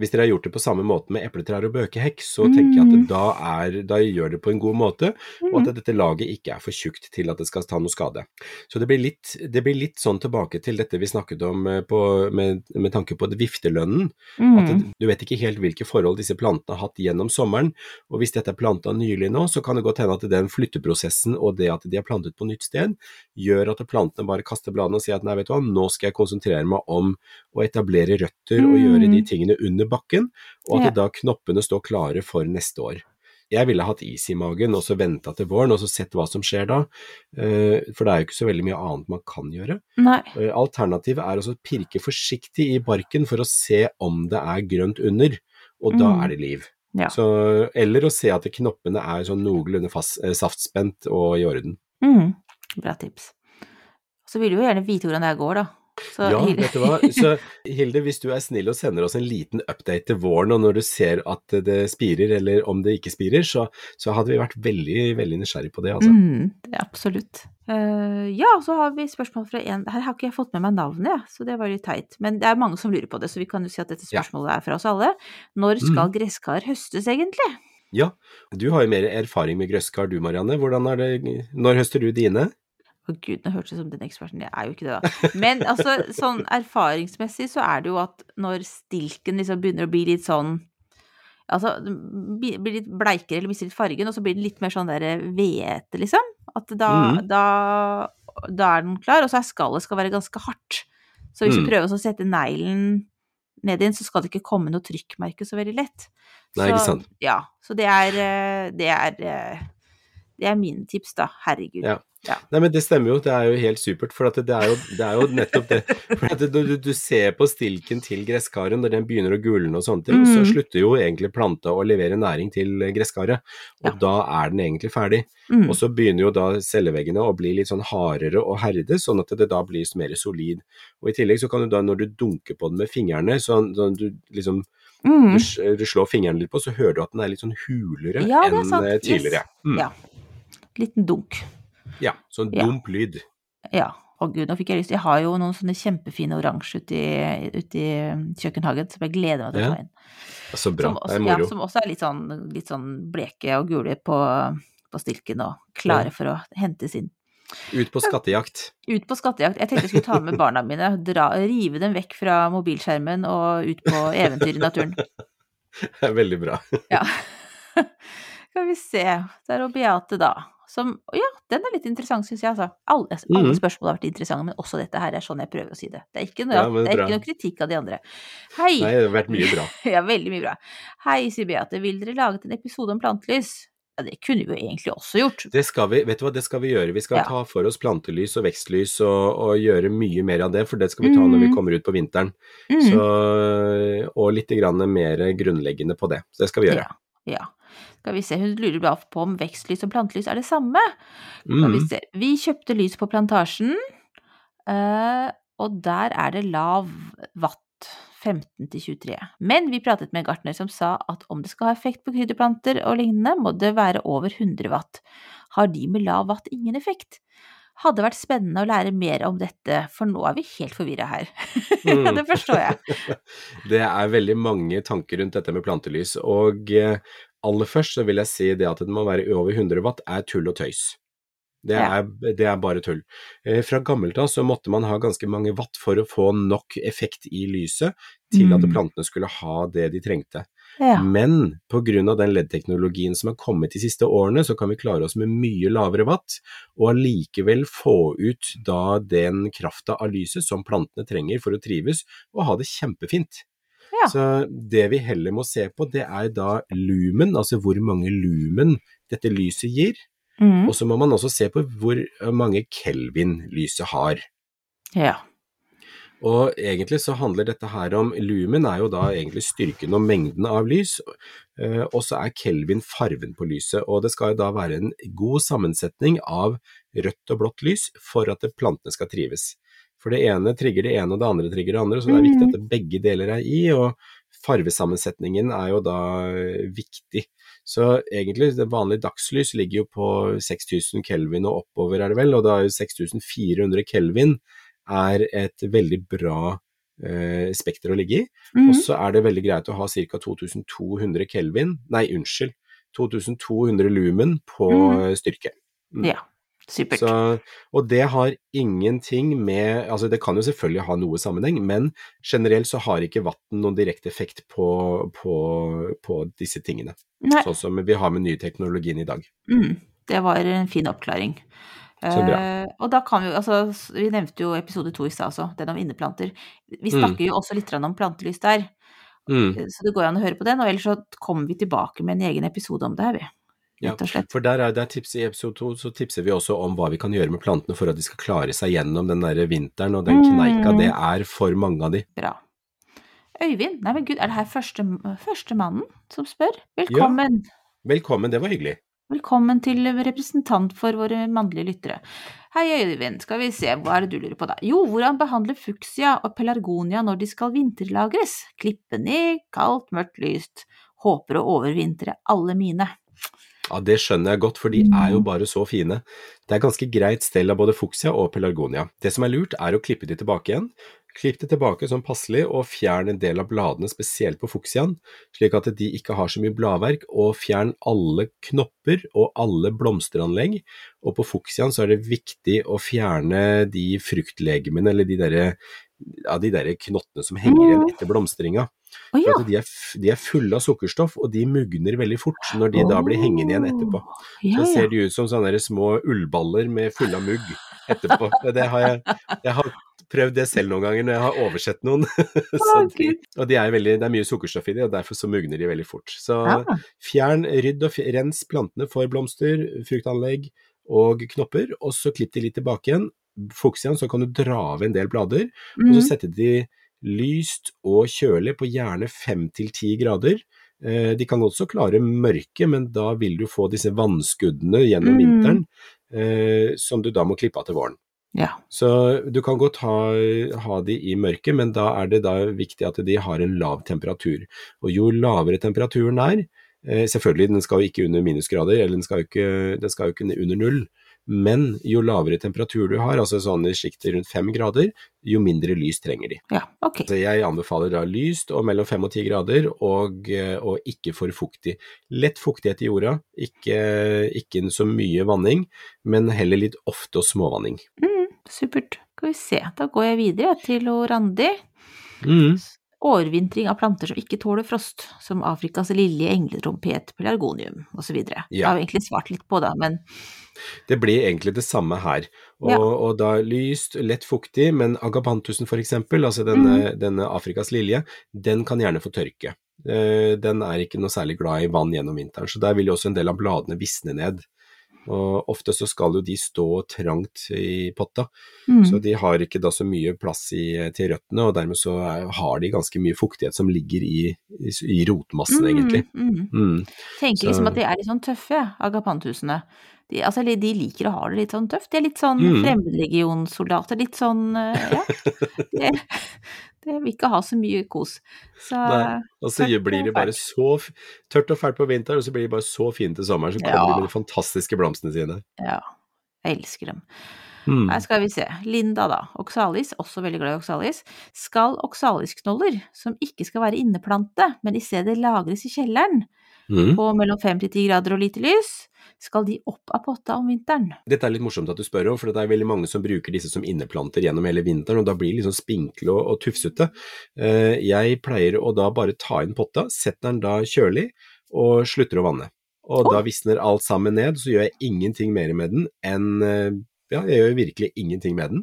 Hvis dere har gjort det på samme måte med epletrær og bøkehekk, så tenker jeg Mm. at da, er, da gjør det på en god måte, og Mm. at dette laget ikke er for tjukt til at det skal ta noe skade. Så det blir litt, det blir litt sånn tilbake til dette vi snakket om eh, på, med, med tanke på viftelønnen, viftelønnen, at Mm. det, du vet ikke helt hvilke forhold disse plantene har hatt gjennom sommeren, og hvis dette er planta nylig nå, så kan det godt hende at den flytteprosessen og det at de er plantet på nytt sted, gjør at plantene bare kaster bladene og sier at nei, vet du hva, nå skal jeg konsentrere meg om å etablere røtter og gjøre de Mm. tingene under bakken, og at Ja. da knoppene står klare for neste år. Jeg ville hatt is i magen og så venta til våren og så sett hva som skjer da, eh, for det er jo ikke så veldig mye annet man kan gjøre. Nei. Eh, Alternativet er å pirke forsiktig i barken for å se om det er grønt under, og da Mm. er det liv. Ja. Så, eller å se at knoppene er sånn noenlunde fast, eh, saftspent og i orden. Mm. Bra tips. Så vil du jo gjerne vite hvordan det her går, da. Så Ja, Hilde- vet du hva. Så Hilde, hvis du er snill og sender oss en liten update til våren, og når du ser at det spirer, eller om det ikke spirer, så, så hadde vi vært veldig, veldig nysgjerrig på det, altså. Mm, det absolutt. Uh, ja, så har vi spørsmål fra en Her har ikke jeg fått med meg navnet, ja, så det var litt teit. Men det er mange som lurer på det, så vi kan jo si at dette Ja. spørsmålet er fra oss alle. Når skal gresskar høstes, egentlig? Ja, du har jo mer erfaring med grøsskar du, Marianne. Hvordan er det, når høster du dine? Å gud, nå hørtes jeg som den eksperten, jeg er jo ikke det, da. Men altså, sånn erfaringsmessig så er det jo at når stilken liksom begynner å bli litt sånn Altså, blir litt bleikere eller mister litt fargen, og så blir den litt mer sånn der hvete, liksom. At da, mm. da, da er den klar, og så er skallet skal være ganske hardt. Så hvis Mm. du prøver å sette neglen ned inn, så skal det ikke komme noe trykkmerke så veldig lett. Nei, ikke sant. Ja, så det er, eh, det er, eh, det er mine tips, da. Herregud. Ja. Ja. Nei, men det stemmer jo, det er jo helt supert. For det, er jo, det er jo nettopp det. At du, du ser på stilken til gresskaren når den begynner å gulne og sånne ting, så Mm. slutter jo egentlig planta å levere næring til gresskaret. Og Ja. da er den egentlig ferdig. Mm. Og så begynner jo da celleveggene å bli litt sånn hardere og herde, sånn at det da blir mer solid. Og i tillegg så kan du da, når du dunker på den med fingrene, sånn, sånn du liksom Mm. du, du slår fingeren litt på, så hører du at den er litt sånn hulere Ja, enn eh, tidligere. Yes. Mm. Ja. Liten dunk. Ja, sånn Ja. dump lyd. Ja. Å gud, nå fikk jeg lyst. Jeg har jo noen sånne kjempefine oransje ute i, ute i kjøkkenhagen som jeg gleder meg til å ta inn. Så bra, Som det er moro. ja, som også er litt sånn, litt sånn bleke og gule på, på stilken og klare Ja. for å hentes inn. Ut på skattejakt. Ut på skattejakt. Jeg tenkte jeg skulle ta med barna mine, dra, rive dem vekk fra mobilskjermen og ut på eventyr i naturen. Det er veldig bra. Ja. Skal vi se. Det er Beate, da. Som Ja, den er litt interessant, syns jeg, altså. Alle, alle mm. spørsmål har vært interessante, men også dette her er sånn jeg prøver å si det. Det er ikke noe, Ja, det er ikke noe kritikk av de andre. Hei! Nei, det har vært mye bra. Ja, veldig mye bra. Hei, sier Beate. Vil dere laget en episode om plantelys? Ja, det kunne vi jo egentlig også gjort. Det skal vi, vet du hva, det skal vi gjøre. Vi skal Ja. ta for oss plantelys og vekstlys og, og gjøre mye mer av det, for det skal vi ta når vi Mhm. kommer ut på vinteren. Mm. Så, og litt grann mer grunnleggende på det. Så det skal vi gjøre. Ja. ja. Skal vi se, hun lurer bare på om vekstlys og plantelys er det samme. Skal vi Mm. se. Vi kjøpte lys på plantasjen, eh, og der er det lav watt. 15 til 23. Men vi pratet med en gartner som sa at om det skal ha effekt på krydderplanter og lignende, må det være over 100 watt. Har de med lav watt ingen effekt? Hadde vært spennende å lære mer om dette, for nå er vi helt forvirra her. Mm. det forstår jeg. Det er veldig mange tanker rundt dette med plantelys, og eh, aller først så vil jeg si det at det må være over 100 watt er tull og tøys. Det Ja. er, det er bare tull. Eh, Fra gammelt av så måtte man ha ganske mange watt for å få nok effekt i lyset til at Mm. plantene skulle ha det de trengte. Ja. Men av den LED-teknologien som har kommet de siste årene, så kan vi klare oss med mye lavere watt, og allikevel få ut da den krafta av lyset som plantene trenger for å trives, og ha det kjempefint. Ja. Så det vi heller må se på, det er da lumen, altså hvor mange lumen dette lyset gir, Mm. og så må man også se på hvor mange kelvin lyset har. ja. Og egentlig så handler dette her om lumen er jo da egentlig styrken og mengden av lys, eh, og så er kelvin farven på lyset. Og det skal jo da være en god sammensetning av rødt og blått lys for at plantene skal trives. For det ene trigger det ene, og det andre trigger det andre, så det er viktig at begge deler er i, og farvesammensetningen er jo da eh, viktig. Så egentlig, det vanlige dagslys ligger jo på 6000 kelvin og oppover, er det vel, og da er jo 6400 kelvin er et veldig bra eh, spekter å ligge i. Mm. Og så er det veldig greit å ha ca. 2200 kelvin, nei unnskyld, 2200 lumen på Mhm. eh, styrke. Mm. ja. Supert. Så, og det har ingenting med Altså det kan jo selvfølgelig ha noe sammenheng, men generelt så har ikke vann noen direkte effekt på, på, på disse tingene. Nei. Sånn som vi har med ny teknologien i dag. Mm, det var en fin oppklaring. Så bra. Eh, og da kan vi altså, vi nevnte jo episode to i stad også, den om inneplanter. Vi Mm. snakker jo også litt om plantelys der, Mm. så det går an å høre på den. Og ellers så kommer vi tilbake med en egen episode om det her, vi. Ja, Rett og slett. For der, er, det tips I episode to så tipser vi også om hva vi kan gjøre med plantene for at de skal klare seg gjennom den der vinteren og den kneika Mm. det er for mange av de. Bra. Øyvind, nei men gud, er det her første, førstemannen som spør? Velkommen. Velkommen, det var hyggelig. Velkommen til representant for våre mannlige lyttere. Hei Øyvind, skal vi se, hva er det du lurer på da? Jo, hvordan behandle fuksia og pelargonia når de skal vinterlagres? Klippe ned, kaldt, mørkt lyst. Håper å overvintre alle mine. Ja, Det skjønner jeg godt, for de er jo bare så fine. Det er ganske greit stell av både fuksia og pelargonia. Det som er lurt, er å klippe de tilbake igjen. Klipp det tilbake sånn passelig, og fjern en del av bladene, spesielt på fuksiaen, slik at de ikke har så mye bladverk, og fjern alle knopper og alle blomsteranlegg. Og på fuksiaen så er det viktig å fjerne de fruktlegemene, eller de derre ja, de der knottene som henger igjen etter blomstringa. Å ja. De, er, de er fulle av sukkerstoff, og de mugner veldig fort når de da blir hengende igjen etterpå. Ja, Så ser de ut som sånne små ullballer med fulle av mugg etterpå. Det har jeg, jeg har prøvd det selv noen ganger når jeg har oversett noen. Så de, og de er veldig, det er mye sukkerstoff i de, og derfor så mugner de veldig fort. Så fjern, rydd og fjern, rens plantene for blomster, fruktanlegg, og knopper, og så klipp de litt tilbake igjen. Fuksiaen, så kan du dra av en del blader, og så setter sette de lyst og kjølig på gjerne fem til ti grader. Eh, De kan også klare mørke, men da vil du få disse vannskuddene gjennom Mm. vinteren, eh, som du da må klippe av til våren. Ja. Så du kan godt ha, ha de i mørket, men da er det da viktig at de har en lav temperatur. Og jo lavere temperaturen er, eh, selvfølgelig den skal jo ikke under minusgrader, eller den skal jo ikke, den skal jo ikke under null, men jo lavere temperatur du har, altså sånn i sjiktet rundt fem grader, jo mindre lys trenger de. ja, ok. Så jeg anbefaler da lyst og mellom fem og ti grader, og, eh, og ikke for fuktig. Lett fuktighet i jorda, ikke, ikke så mye vanning, men heller litt ofte og småvanning. Mm, supert. Skal vi se, da går jeg videre til Randi. Mm. Årvintring av planter som ikke tåler frost, som Afrikas lilje, engletrompet, pelargonium osv. Det Ja. har vi egentlig svart litt på, da, men Det blir egentlig det samme her. Og, Ja. og da lyst, lett fuktig, men agapantusen for eksempel, altså denne, denne Afrikas lilje, den kan gjerne få tørke. Eh, Den er ikke noe særlig glad i vann gjennom vinteren, så der vil jo også en del av bladene visne ned. Og ofte så skal jo de stå trangt i potta, mm, så de har ikke da så mye plass i, til røttene, og dermed så er, har de ganske mye fuktighet som ligger i, i, i rotmassen, egentlig. Mm, mm. Mm. Tenker Så- liksom at de er litt sånn tøffe, agapanthusene. De, altså, de liker å ha det litt sånn tøft. De er litt sånn Mm. fremmedlegionssoldater, litt sånn eh, ja. De, de vil ikke ha så mye kos. Så Nei. Og så blir det bare så tørt og fælt på vinteren, og så blir de bare så fine til sommeren. Så kommer Ja. de med de fantastiske blomstene sine. ja, jeg elsker dem. Mm. Her skal vi se. Linda, da. Oxalis, også veldig glad i oxalis. Skal oxalisknoller, som ikke skal være inneplante, men i stedet lagres i kjelleren, Mm. på mellom fem til ti grader og lite lys, skal de opp av potta om vinteren? Dette er litt morsomt at du spør om, for det er veldig mange som bruker disse som inneplanter gjennom hele vinteren, og da blir de liksom spinkle og, og tufsete. Eh, jeg pleier å da bare ta inn potta, setter den da kjølig, og slutter å vanne. Og oh. da visner alt sammen ned, så gjør jeg ingenting mer med den enn eh, Ja, jeg gjør virkelig ingenting med den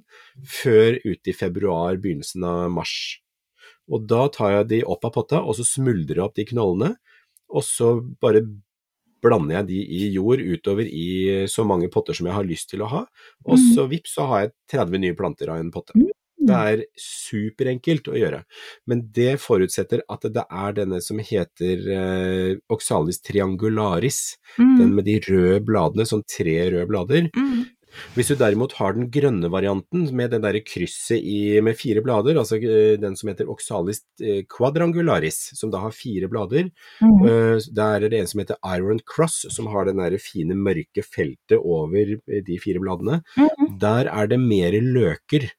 før ut i februar, begynnelsen av mars. Og da tar jeg de opp av potta, og så smuldrer jeg opp de knollene, og så bare blander jeg de i jord utover i så mange potter som jeg har lyst til å ha, og Mm. så vips, så har jeg 30 nye planter av en potte. Det er superenkelt å gjøre, men det forutsetter at det er denne som heter eh, Oxalis triangularis, Mm. den med de røde bladene, sånn tre røde blader. Mm. Hvis du derimot har den grønne varianten med det der krysset i, med fire blader, altså eh, den som heter Oxalis eh, quadrangularis, som da har fire blader, Mm. eh, der er det en som heter Iron Cross, som har den der fine mørke feltet over de fire bladene. Mm. Der er det mer løker.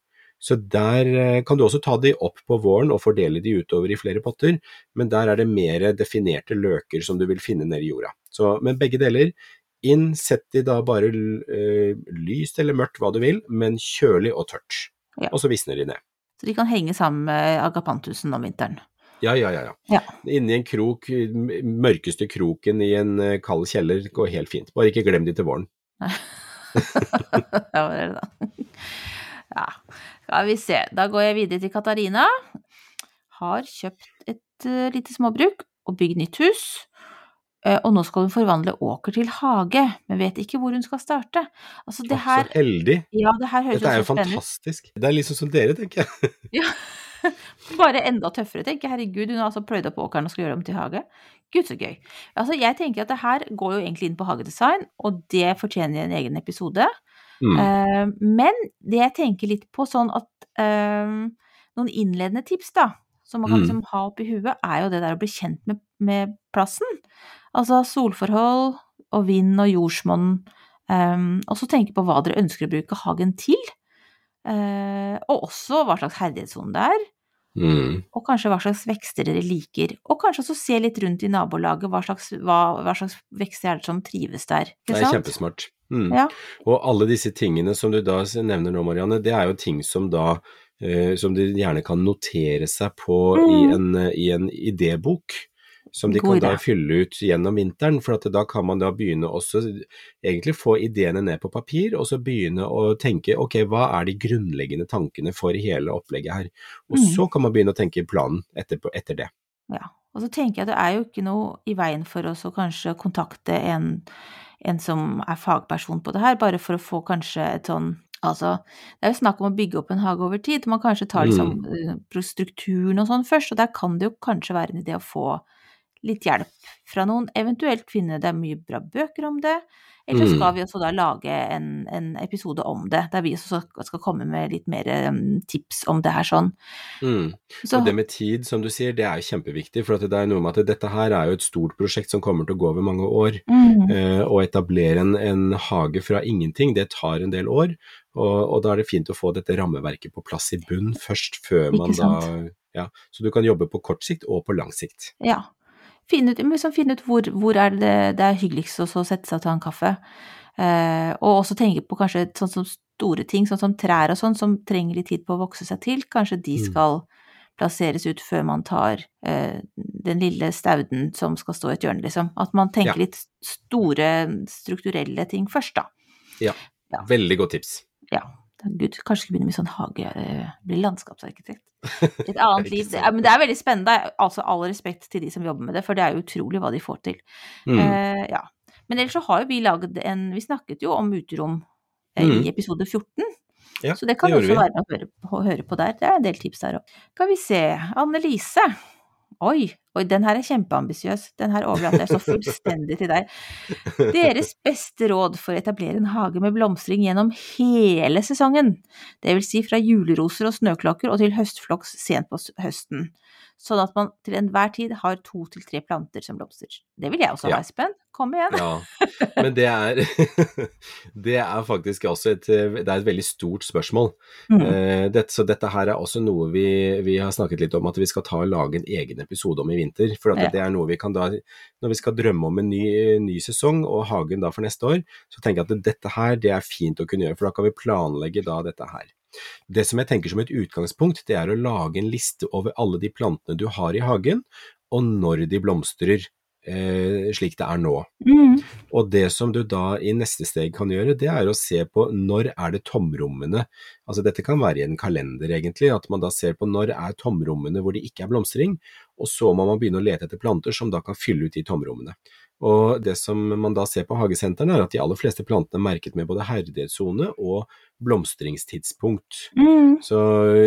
Så der kan du også ta de opp på våren og fordele de utover i flere potter, men der er det mer definerte løker som du vil finne nede i jorda. Så, men begge deler, inn, sett de da bare eh, lyst eller mørkt, hva du vil, men kjølig og tørt. Ja. Og så visner de ned. Så de kan henge sammen med agapantusen om vinteren. Ja, ja, ja. ja. Ja. Inni en krok, mørkeste kroken i en eh, kald kjeller går helt fint. Bare ikke glem de til våren. ja, er det da? Ja, skal vi se. Da går jeg videre til Katarina. Har kjøpt et eh, lite småbruk og bygd nytt hus. Eh, og nå skal hun forvandle åker til hage, men vet ikke hvor hun skal starte. Altså, det her Så heldig. Ja, det her høres Dette er jo fantastisk. Det er liksom som dere, tenker jeg. Ja. Bare enda tøffere, tenker jeg. Herregud, hun har altså pløyd opp åkeren og skal gjøre om til hage. Gud, så gøy. Altså, jeg tenker at det her går jo egentlig inn på hagedesign, og det fortjener en egen episode. Mm. Uh, men det jeg tenker litt på sånn at uh, Noen innledende tips, da, som man kan Mm. liksom ha oppi huet, er jo det der å bli kjent med, med plassen. Altså solforhold og vind og jordsmonn. Um, og så tenke på hva dere ønsker å bruke hagen til. Uh, og også hva slags herdighetssone det er. Mm. Og kanskje hva slags vekster dere liker. Og kanskje også se litt rundt i nabolaget, hva slags, hva, hva slags vekster er det som trives der. Det er kjempesmart. Mm. Ja. Og alle disse tingene som du da nevner nå, Marianne, det er jo ting som da eh, som de gjerne kan notere seg på i, Mm. en, eh, i en idébok. Som de God kan da fylle ut gjennom vinteren, for at da kan man da begynne også egentlig få ideene ned på papir, og så begynne å tenke ok, hva er de grunnleggende tankene for hele opplegget her? Og Mm. så kan man begynne å tenke planen etterpå, etter det. Ja, og så tenker jeg at det er jo ikke noe i veien for oss å kanskje kontakte en, en som er fagperson på det her, bare for å få kanskje et sånn Altså, det er jo snakk om å bygge opp en hage over tid. Man kanskje tar liksom mm. strukturen og sånn først, og der kan det jo kanskje være en idé å få litt hjelp fra noen, eventuelt finne det mye bra bøker om det. Eller så skal vi også da lage en, en episode om det, der vi også skal, komme med litt mer um, tips om det her sånn. Mm. Så, Og det med tid, som du sier, det er jo kjempeviktig. For det er noe med at dette her er jo et stort prosjekt som kommer til å gå over mange år. mm, Eh, å etablere en, en hage fra ingenting, det tar en del år. Og, og da er det fint å få dette rammeverket på plass i bunn først, før man da ja, Så du kan jobbe på kort sikt og på lang sikt. ja. Finne ut, liksom finne ut hvor, hvor er det det er hyggeligst å sette seg og ta en kaffe. Eh, og også tenke på kanskje sånn som store ting, sånn som trær og sånn, som trenger litt tid på å vokse seg til. Kanskje de Mm. skal plasseres ut før man tar eh, den lille stauden som skal stå i et hjørne, liksom. At man tenker Ja. litt store strukturelle ting først, da. Ja. Veldig godt tips. Ja. Gud, kanskje skulle begynne med sånn hage, eh, bli landskapsarkitekt. Et annet liv. Det, men det er veldig spennende. Altså all respekt til de som jobber med det, for det er jo utrolig hva de får til. Mm. Eh, ja. Men ellers så har jo vi laget en Vi snakket jo om uterom eh, Mm. i episode 14. Ja, så det kan det også vi. være å høre på, høre på der. Det er en del tips der òg. Skal vi se. Anne-Lise. Oi, oi, den her er kjempeambisiøs. Den her overlater jeg så fullstendig til deg. Deres beste råd for å etablere en hage med blomstring gjennom hele sesongen, det vil si fra juleroser og snøklokker og til høstflokks sent på høsten, sånn at man til enhver tid har to til tre planter som blomstrer. Det vil jeg også ha, Espen. Kom igjen. Ja, men det er, det er faktisk også et, det er et veldig stort spørsmål. Mm. Eh, dette, så dette her er også noe vi, vi har snakket litt om at vi skal ta og lage en egen episode om i vinter. For at Ja. det er noe vi kan da, når vi skal drømme om en ny, ny sesong og hagen da for neste år, så tenker jeg at dette her det er fint å kunne gjøre, for da kan vi planlegge da dette her. Det som jeg tenker som et utgangspunkt, det er å lage en liste over alle de plantene du har i hagen, og når de blomstrer, eh, slik det er nå. Mm. Og det som du da i neste steg kan gjøre, det er å se på når er det tomrommene, altså dette kan være i en kalender egentlig, at man da ser på når er tomrommene hvor det ikke er blomstring, og så må man begynne å lete etter planter som da kan fylle ut de tomrommene. Og det som man da ser på hagesentrene er at de aller fleste plantene er merket med både herdighetssone og blomstringstidspunkt. Mm. Så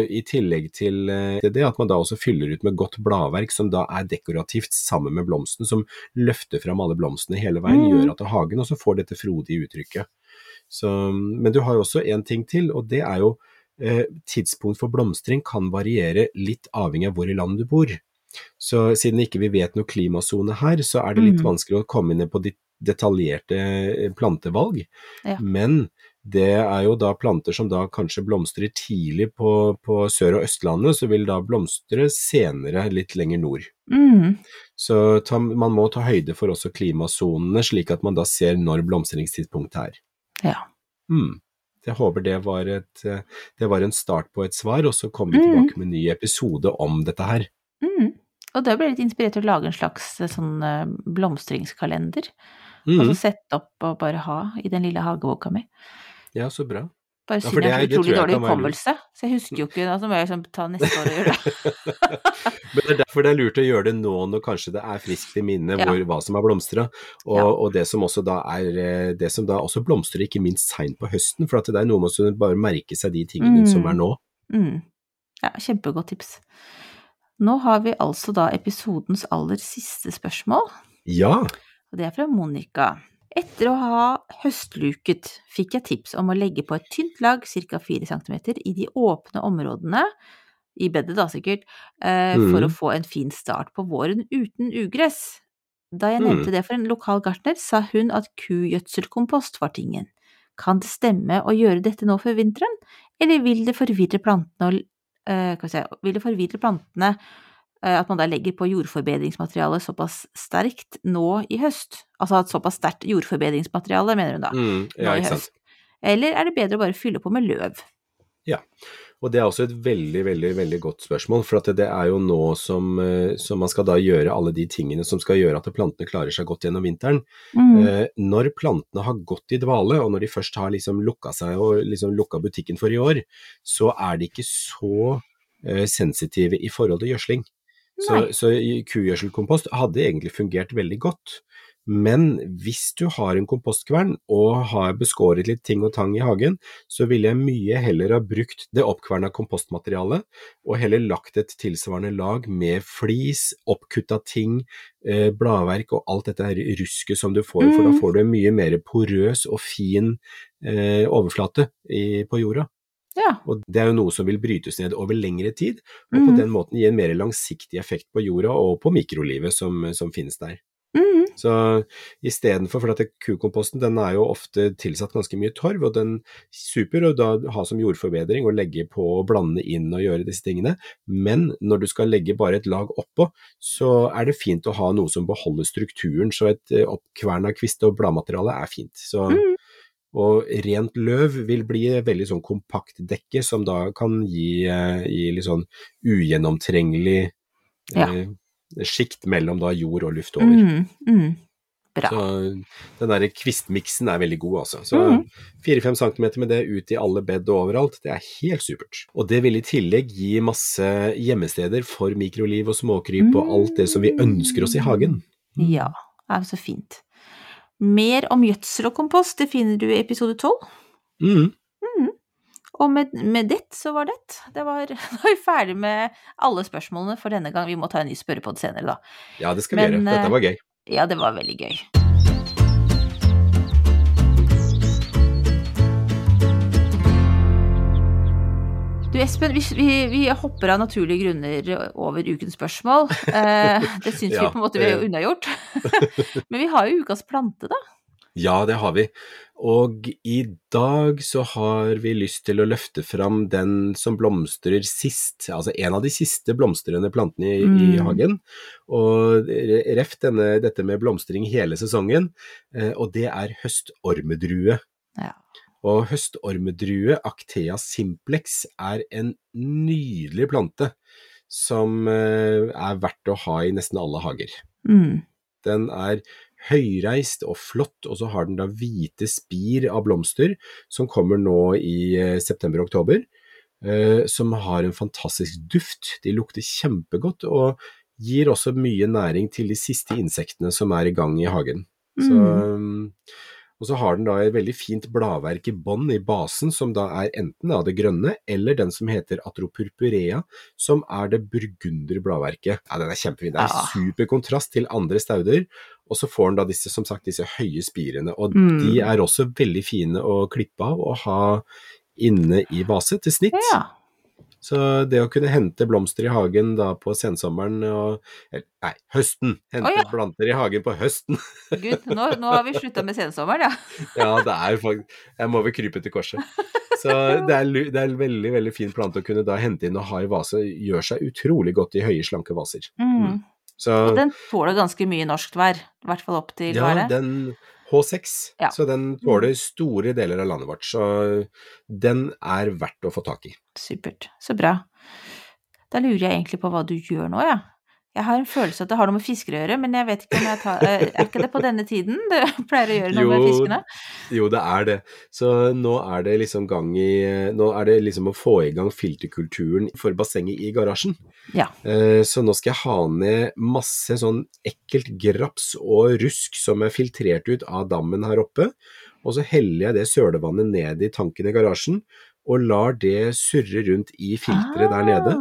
i tillegg til eh, det at man da også fyller ut med godt bladverk som da er dekorativt sammen med blomsten, som løfter fram alle blomstene hele veien, Mm. gjør at hagen også får dette frodige uttrykket. Så, men du har jo også en ting til, og det er jo eh, tidspunkt for blomstring kan variere litt avhengig av hvor i landet du bor. Så siden ikke vi vet noe klimasone her, så er det litt Mm. vanskelig å komme inn på de detaljerte eh, plantevalg. Ja. Men det er jo da planter som da kanskje blomstrer tidlig på, på Sør- og Østlandet, så vil da blomstre senere litt lenger nord. Mm. Så ta, man må ta høyde for også klimasonene, slik at man da ser når blomstringstidspunktet er. Ja. Mm. Jeg håper det var, et, eh, det var en start på et svar, og så kommer vi Mm. tilbake med en ny episode om dette her. Mm. Og da ble jeg litt inspirert til å lage en slags eh, sånn eh, blomstringskalender. Mm. så sette opp og bare ha i den lille hageboka mi. Ja, så bra. Bare Ja, synd det jeg har utrolig dårlig hukommelse, så jeg husker jo ikke. Da så må jeg liksom ta neste år og gjøre det. Men det er derfor det er lurt å gjøre det nå når kanskje det er friskt i minne Ja. hvor, hva som har blomstra, og, Ja. og det som også da er eh, det som da også blomstrer ikke minst seint på høsten, for at det er noe med å bare merke seg de tingene Mm. som er nå. Mm. Ja, kjempegodt tips. Nå har vi altså da episodens aller siste spørsmål, Ja, og det er fra Monica. Etter å ha høstluket fikk jeg tips om å legge på et tynt lag, ca. 4 cm, i de åpne områdene, i bedet da sikkert, eh, for mm. å få en fin start på våren uten ugress. Da jeg Mm. nevnte det for en lokal gartner, sa hun at kugjødselkompost var tingen. Kan det stemme å gjøre dette nå før vinteren, eller vil det forvirre plantene og eh, si, vil det forvirre plantene eh, at man da legger på jordforbedringsmateriale såpass sterkt nå i høst? Altså at såpass sterkt jordforbedringsmateriale, mener hun da, mm, ja nå i høst. sant. Eller er det bedre å bare fylle på med løv? Og det er også et veldig, veldig veldig godt spørsmål, for at det er jo nå som, eh, som man skal da gjøre alle de tingene som skal gjøre at plantene klarer seg godt gjennom vinteren. Mm. Eh, når plantene har gått i dvale, og når de først har liksom lukka seg og liksom lukka butikken for i år, så er de ikke så eh, sensitive i forhold til gjødsling. Så, så kugjødselkompost hadde egentlig fungert veldig godt. Men hvis du har en kompostkvern og har beskåret litt ting og tang i hagen, så ville jeg mye heller ha brukt det oppkverna kompostmaterialet, og heller lagt et tilsvarende lag med flis, oppkutta ting, eh, bladverk og alt dette rusket som du får, for da Mm. får du en mye mer porøs og fin eh, overflate i, på jorda. Ja. Og det er jo noe som vil brytes ned over lengre tid, og på Mhm. den måten gi en mer langsiktig effekt på jorda og på mikrolivet som, som finnes der. Så istedenfor, for at det- kukomposten den er jo ofte tilsatt ganske mye torv, og den er super å da ha som jordforbedring og legge på og blande inn og gjøre disse tingene, men når du skal legge bare et lag oppå, så er det fint å ha noe som beholder strukturen, så et oppkvern oppkverna kvist- og bladmateriale er fint. Så, mm. Og rent løv vil bli veldig sånn kompakt dekke, som da kan gi, eh, gi litt sånn ugjennomtrengelig Ja. eh, sjikt mellom da jord og luft over. Mm, mm. Bra. Så den der kvistmiksen er veldig god, altså. Så Mhm. fire-fem centimeter med det ut i alle bed og overalt, det er helt supert. Og det vil i tillegg gi masse gjemmesteder for mikroliv og småkryp og alt det som vi ønsker oss i hagen. Ja, det er så fint. Mer om gjødsel og kompost, det finner du i episode tolv. Mm. Og med, med det så var det. det var, da er vi ferdig med alle spørsmålene for denne gang. Vi må ta en ny spørrepod senere, da. Ja, det skal vi gjøre. Dette eh, var gøy. Ja, det var veldig gøy. Du Espen, vi, vi, vi hopper av naturlige grunner over ukens spørsmål. Eh, det syns vi på en måte vi har unnagjort. Men vi har jo ukas plante, da. Ja, det har vi. Og i dag så har vi lyst til å løfte fram den som blomstrer sist, altså en av de siste blomstrende plantene i, i Mm. hagen. Og ref denne, dette med blomstring hele sesongen, eh, og det er høstormedrue. Ja. Og høstormedrue, Actea simplex, er en nydelig plante som eh, er verdt å ha i nesten alle hager. Mm. Den er høyreist og flott, og så har den da hvite spir av blomster som kommer nå i eh, september-oktober, eh, som har en fantastisk duft. De lukter kjempegodt og gir også mye næring til de siste insektene som er i gang i hagen. Så, um, og så har den da et veldig fint bladverk i bånn i basen, som da er enten av det grønne eller den som heter atropurpurea, som er det burgunder bladverket. Ja, den er kjempefin. Det er Ja. super kontrast til andre stauder. Og så får den da disse, som sagt, disse høye spirene, og Mm. de er også veldig fine å klippe av og ha inne i vase til snitt. ja. Så det å kunne hente blomster i hagen da på sensommeren og Nei, høsten. Hente oh, ja. planter i hagen på høsten. Gud, nå, nå har vi slutta med sensommeren, ja. Ja, det er jo faktisk Jeg må vel krype til korset. Så det er, det er en veldig, veldig fin plante å kunne da hente inn og ha i vase. Gjør seg utrolig godt i høye, slanke vaser. Mm. Så Og den tåler ganske mye norskt vær. I hvert fall opp til ja, været? den H6, Ja. så den tåler store deler av landet vårt. Så den er verdt å få tak i. Supert. Så bra. Da lurer jeg egentlig på hva du gjør nå, jeg. Ja. Jeg har en følelse at det har noe med fisker å gjøre, men jeg vet ikke om jeg tar Er ikke det på denne tiden det pleier å gjøre noe med fiskene? Jo, det er det. Så nå er det liksom gang i Nå er det liksom å få i gang filterkulturen for bassenget i garasjen. Ja. Eh, Så nå skal jeg ha ned masse sånn ekkelt graps og rusk som er filtrert ut av dammen her oppe, og så heller jeg det sølevannet ned i tanken i garasjen, og lar det surre rundt i filteret der nede.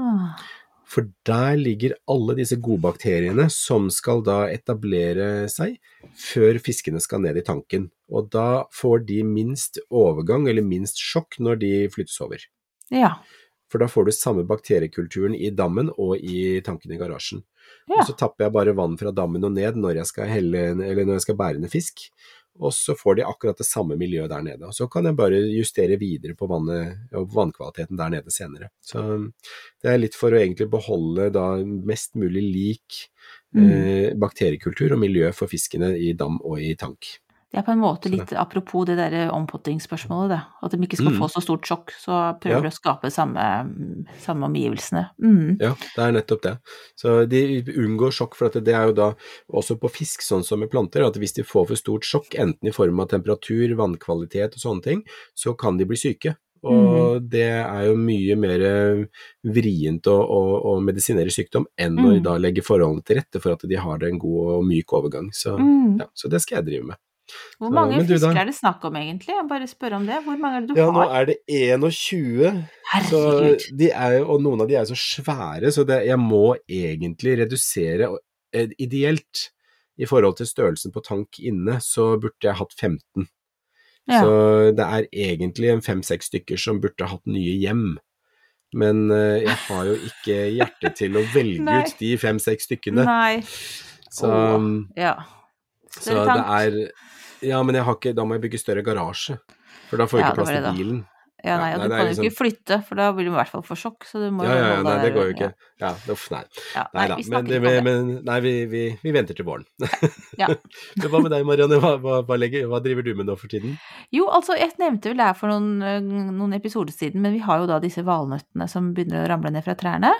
For der ligger alle disse godbakteriene som skal da etablere seg før fiskene skal ned i tanken. Og da får de minst overgang, eller minst sjokk, når de flyttes over. Ja. For da får du samme bakteriekulturen i dammen og i tanken i garasjen. Ja. Og så tapper jeg bare vann fra dammen og ned når jeg skal, helle, eller når jeg skal bære ned fisk. Og så får de akkurat det samme miljøet der nede. Og så kan jeg bare justere videre på vannet og vannkvaliteten der nede senere. Så det er litt for å egentlig beholde da mest mulig lik Mm. eh, bakteriekultur og miljø for fiskene i dam og i tank. Det er på en måte litt apropos det derre ompottingsspørsmålet, det. At de ikke skal Mm. få så stort sjokk, så prøver Ja. de å skape samme, samme omgivelsene. Mm. Ja, det er nettopp det. Så de unngår sjokk, for det er jo da også på fisk, sånn som med planter, at hvis de får for stort sjokk, enten i form av temperatur, vannkvalitet og sånne ting, så kan de bli syke. Og det er jo mye mer vrient å, å, å medisinere sykdom enn å Mm. da legge forholdene til rette for at de har en god og myk overgang. Så, Mm. ja, så det skal jeg drive med. Hvor Så, mange men du fisker er det snakk om egentlig? Jeg bare spør om det. Hvor mange er det du Ja, nå er det 21, så Herregud. de er, og noen av de er så svære, så det, jeg må egentlig redusere eh, ideelt. I forhold til størrelsen på tank inne, så burde jeg hatt 15. Ja. Så det er egentlig en fem-seks stykker som burde hatt nye hjem. Men eh, jeg har jo ikke hjerte til å velge ut de fem-seks stykkene. Nei. Så, Åh, ja. så det er Ja, men jeg har ikke, da må jeg bygge større garasje. For da får jeg Ja, ikke plass til bilen. Ja, nei, og nei, du kan jo liksom- ikke flytte, for da blir du i hvert fall for sjokk. Så du må Ja, ja, ja, nei, det går jo ikke. Ja, uff, nei. Nei da. Men, det, det. men nei, vi, vi, vi venter til våren. Ja. Men hva med deg, Marianne? Hva, hva, hva, legger, hva driver du med nå for tiden? Jo, altså, jeg nevnte vel det her for noen, øh, noen episoder siden, men vi har jo da disse valnøttene som begynner å ramle ned fra trærne.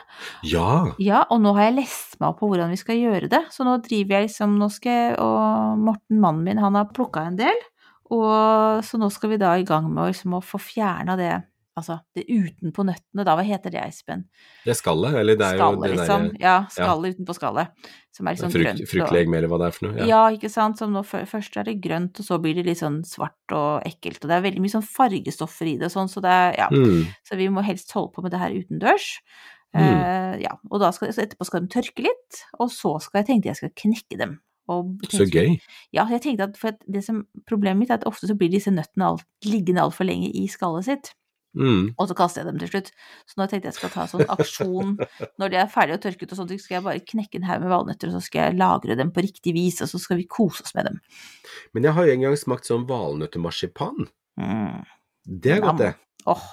Ja! Ja, og nå har jeg lest meg opp på hvordan vi skal gjøre det, så nå driver jeg liksom, nå skal jeg, og Morten, mannen min, han har plukka en del, og så nå skal vi da i gang med liksom, å få fjerna det, altså det utenpå nøttene, da, hva heter det, Espen? Det er skallet, eller det er jo det liksom. derre Ja, skallet utenpå skallet, som er litt sånn frukt, grønt. fruktlegeme, eller hva det er for noe. Ja. Ja. ikke sant. Som nå, først er det grønt, og så blir det litt sånn svart og ekkelt. Og det er veldig mye sånn fargestoffer i det og sånn, så det er Ja. Mm. Så vi må helst holde på med det her utendørs. Mm. Uh, ja. Og da skal, så etterpå skal de tørke litt, og så skal jeg tenkte jeg skal knekke dem. Og Så gøy. Ja, jeg tenkte at at det som, problemet mitt er at ofte så blir disse nøttene alt, liggende altfor lenge i skallet sitt. Mm. Og så kaster jeg dem til slutt. Så nå tenkte jeg skal ta sånn aksjon når de er ferdige å tørke ut og sånt, så skal jeg bare knekke en haug med valnøtter, og så skal jeg lagre dem på riktig vis, og så skal vi kose oss med dem. Men jeg har jo en gang smakt sånn valnøttemarsipan. Mm. Det er godt, det. Oh.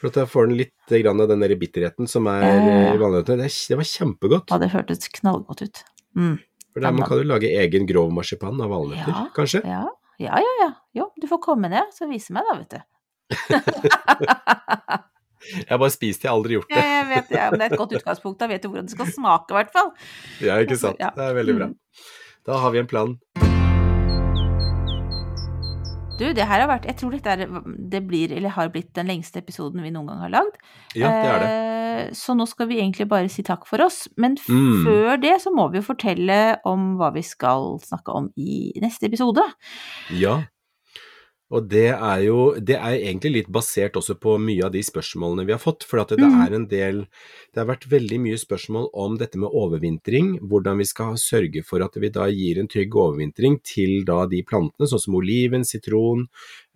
For at jeg får den litt grann av den der bitterheten som er ja. eh, i valnøttene. Det, det var kjempegodt. ja, det hørtes knallgodt ut. Mm. For der, man kan jo lage egen grov marsipan av valnøtter, Ja. kanskje? Ja, ja, ja, ja. Jo, du får komme ned, så vise meg da, vet du. Jeg har bare spist det, jeg har aldri gjort det. jeg vet det, ja, men det er et godt utgangspunkt. Da vet du hvordan det skal smake, i hvert fall. Ja, ikke sant. Det er veldig bra. Mm. Da har vi en plan. Du, det her har vært Jeg tror dette er, det blir, eller har blitt, den lengste episoden vi noen gang har lagd. Ja, det er det. Eh, Så nå skal vi egentlig bare si takk for oss. Men Mm. før det så må vi jo fortelle om hva vi skal snakke om i neste episode. Ja. Og det er jo det er egentlig litt basert også på mye av de spørsmålene vi har fått. For at det Mhm. er en del Det har vært veldig mye spørsmål om dette med overvintring. Hvordan vi skal sørge for at vi da gir en trygg overvintring til da de plantene, sånn som oliven, sitron,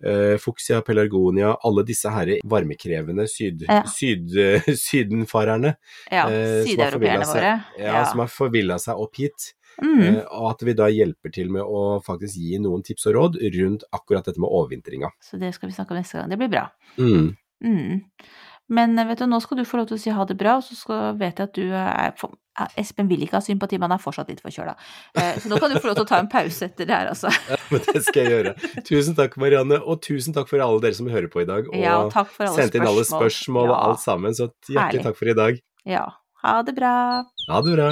eh, fuchsia, pelargonia, alle disse her varmekrevende syd, Ja. syd, sydenfarerne. Ja, eh, sydeuropeerne våre. Ja, Ja, som har forvilla seg opp hit. Mm. Eh, og at vi da hjelper til med å faktisk gi noen tips og råd rundt akkurat dette med overvintringa. Så det skal vi snakke om neste gang. Det blir bra. Mm. Mm. Men eh, vet du, nå skal du få lov til å si ha det bra, og så skal, vet jeg at du er eh, Espen vil ikke ha sympati, men han er fortsatt litt forkjøla. Så nå kan du få lov til å ta en pause etter det her, altså. Ja, men det skal jeg gjøre. Tusen takk, Marianne, og tusen takk for alle dere som hører på i dag. Og Ja, og takk for alle sendte inn alle spørsmål og Ja. alt sammen. Så hjertelig Herlig. takk for i dag. Ja. Ha det bra. Ha det bra.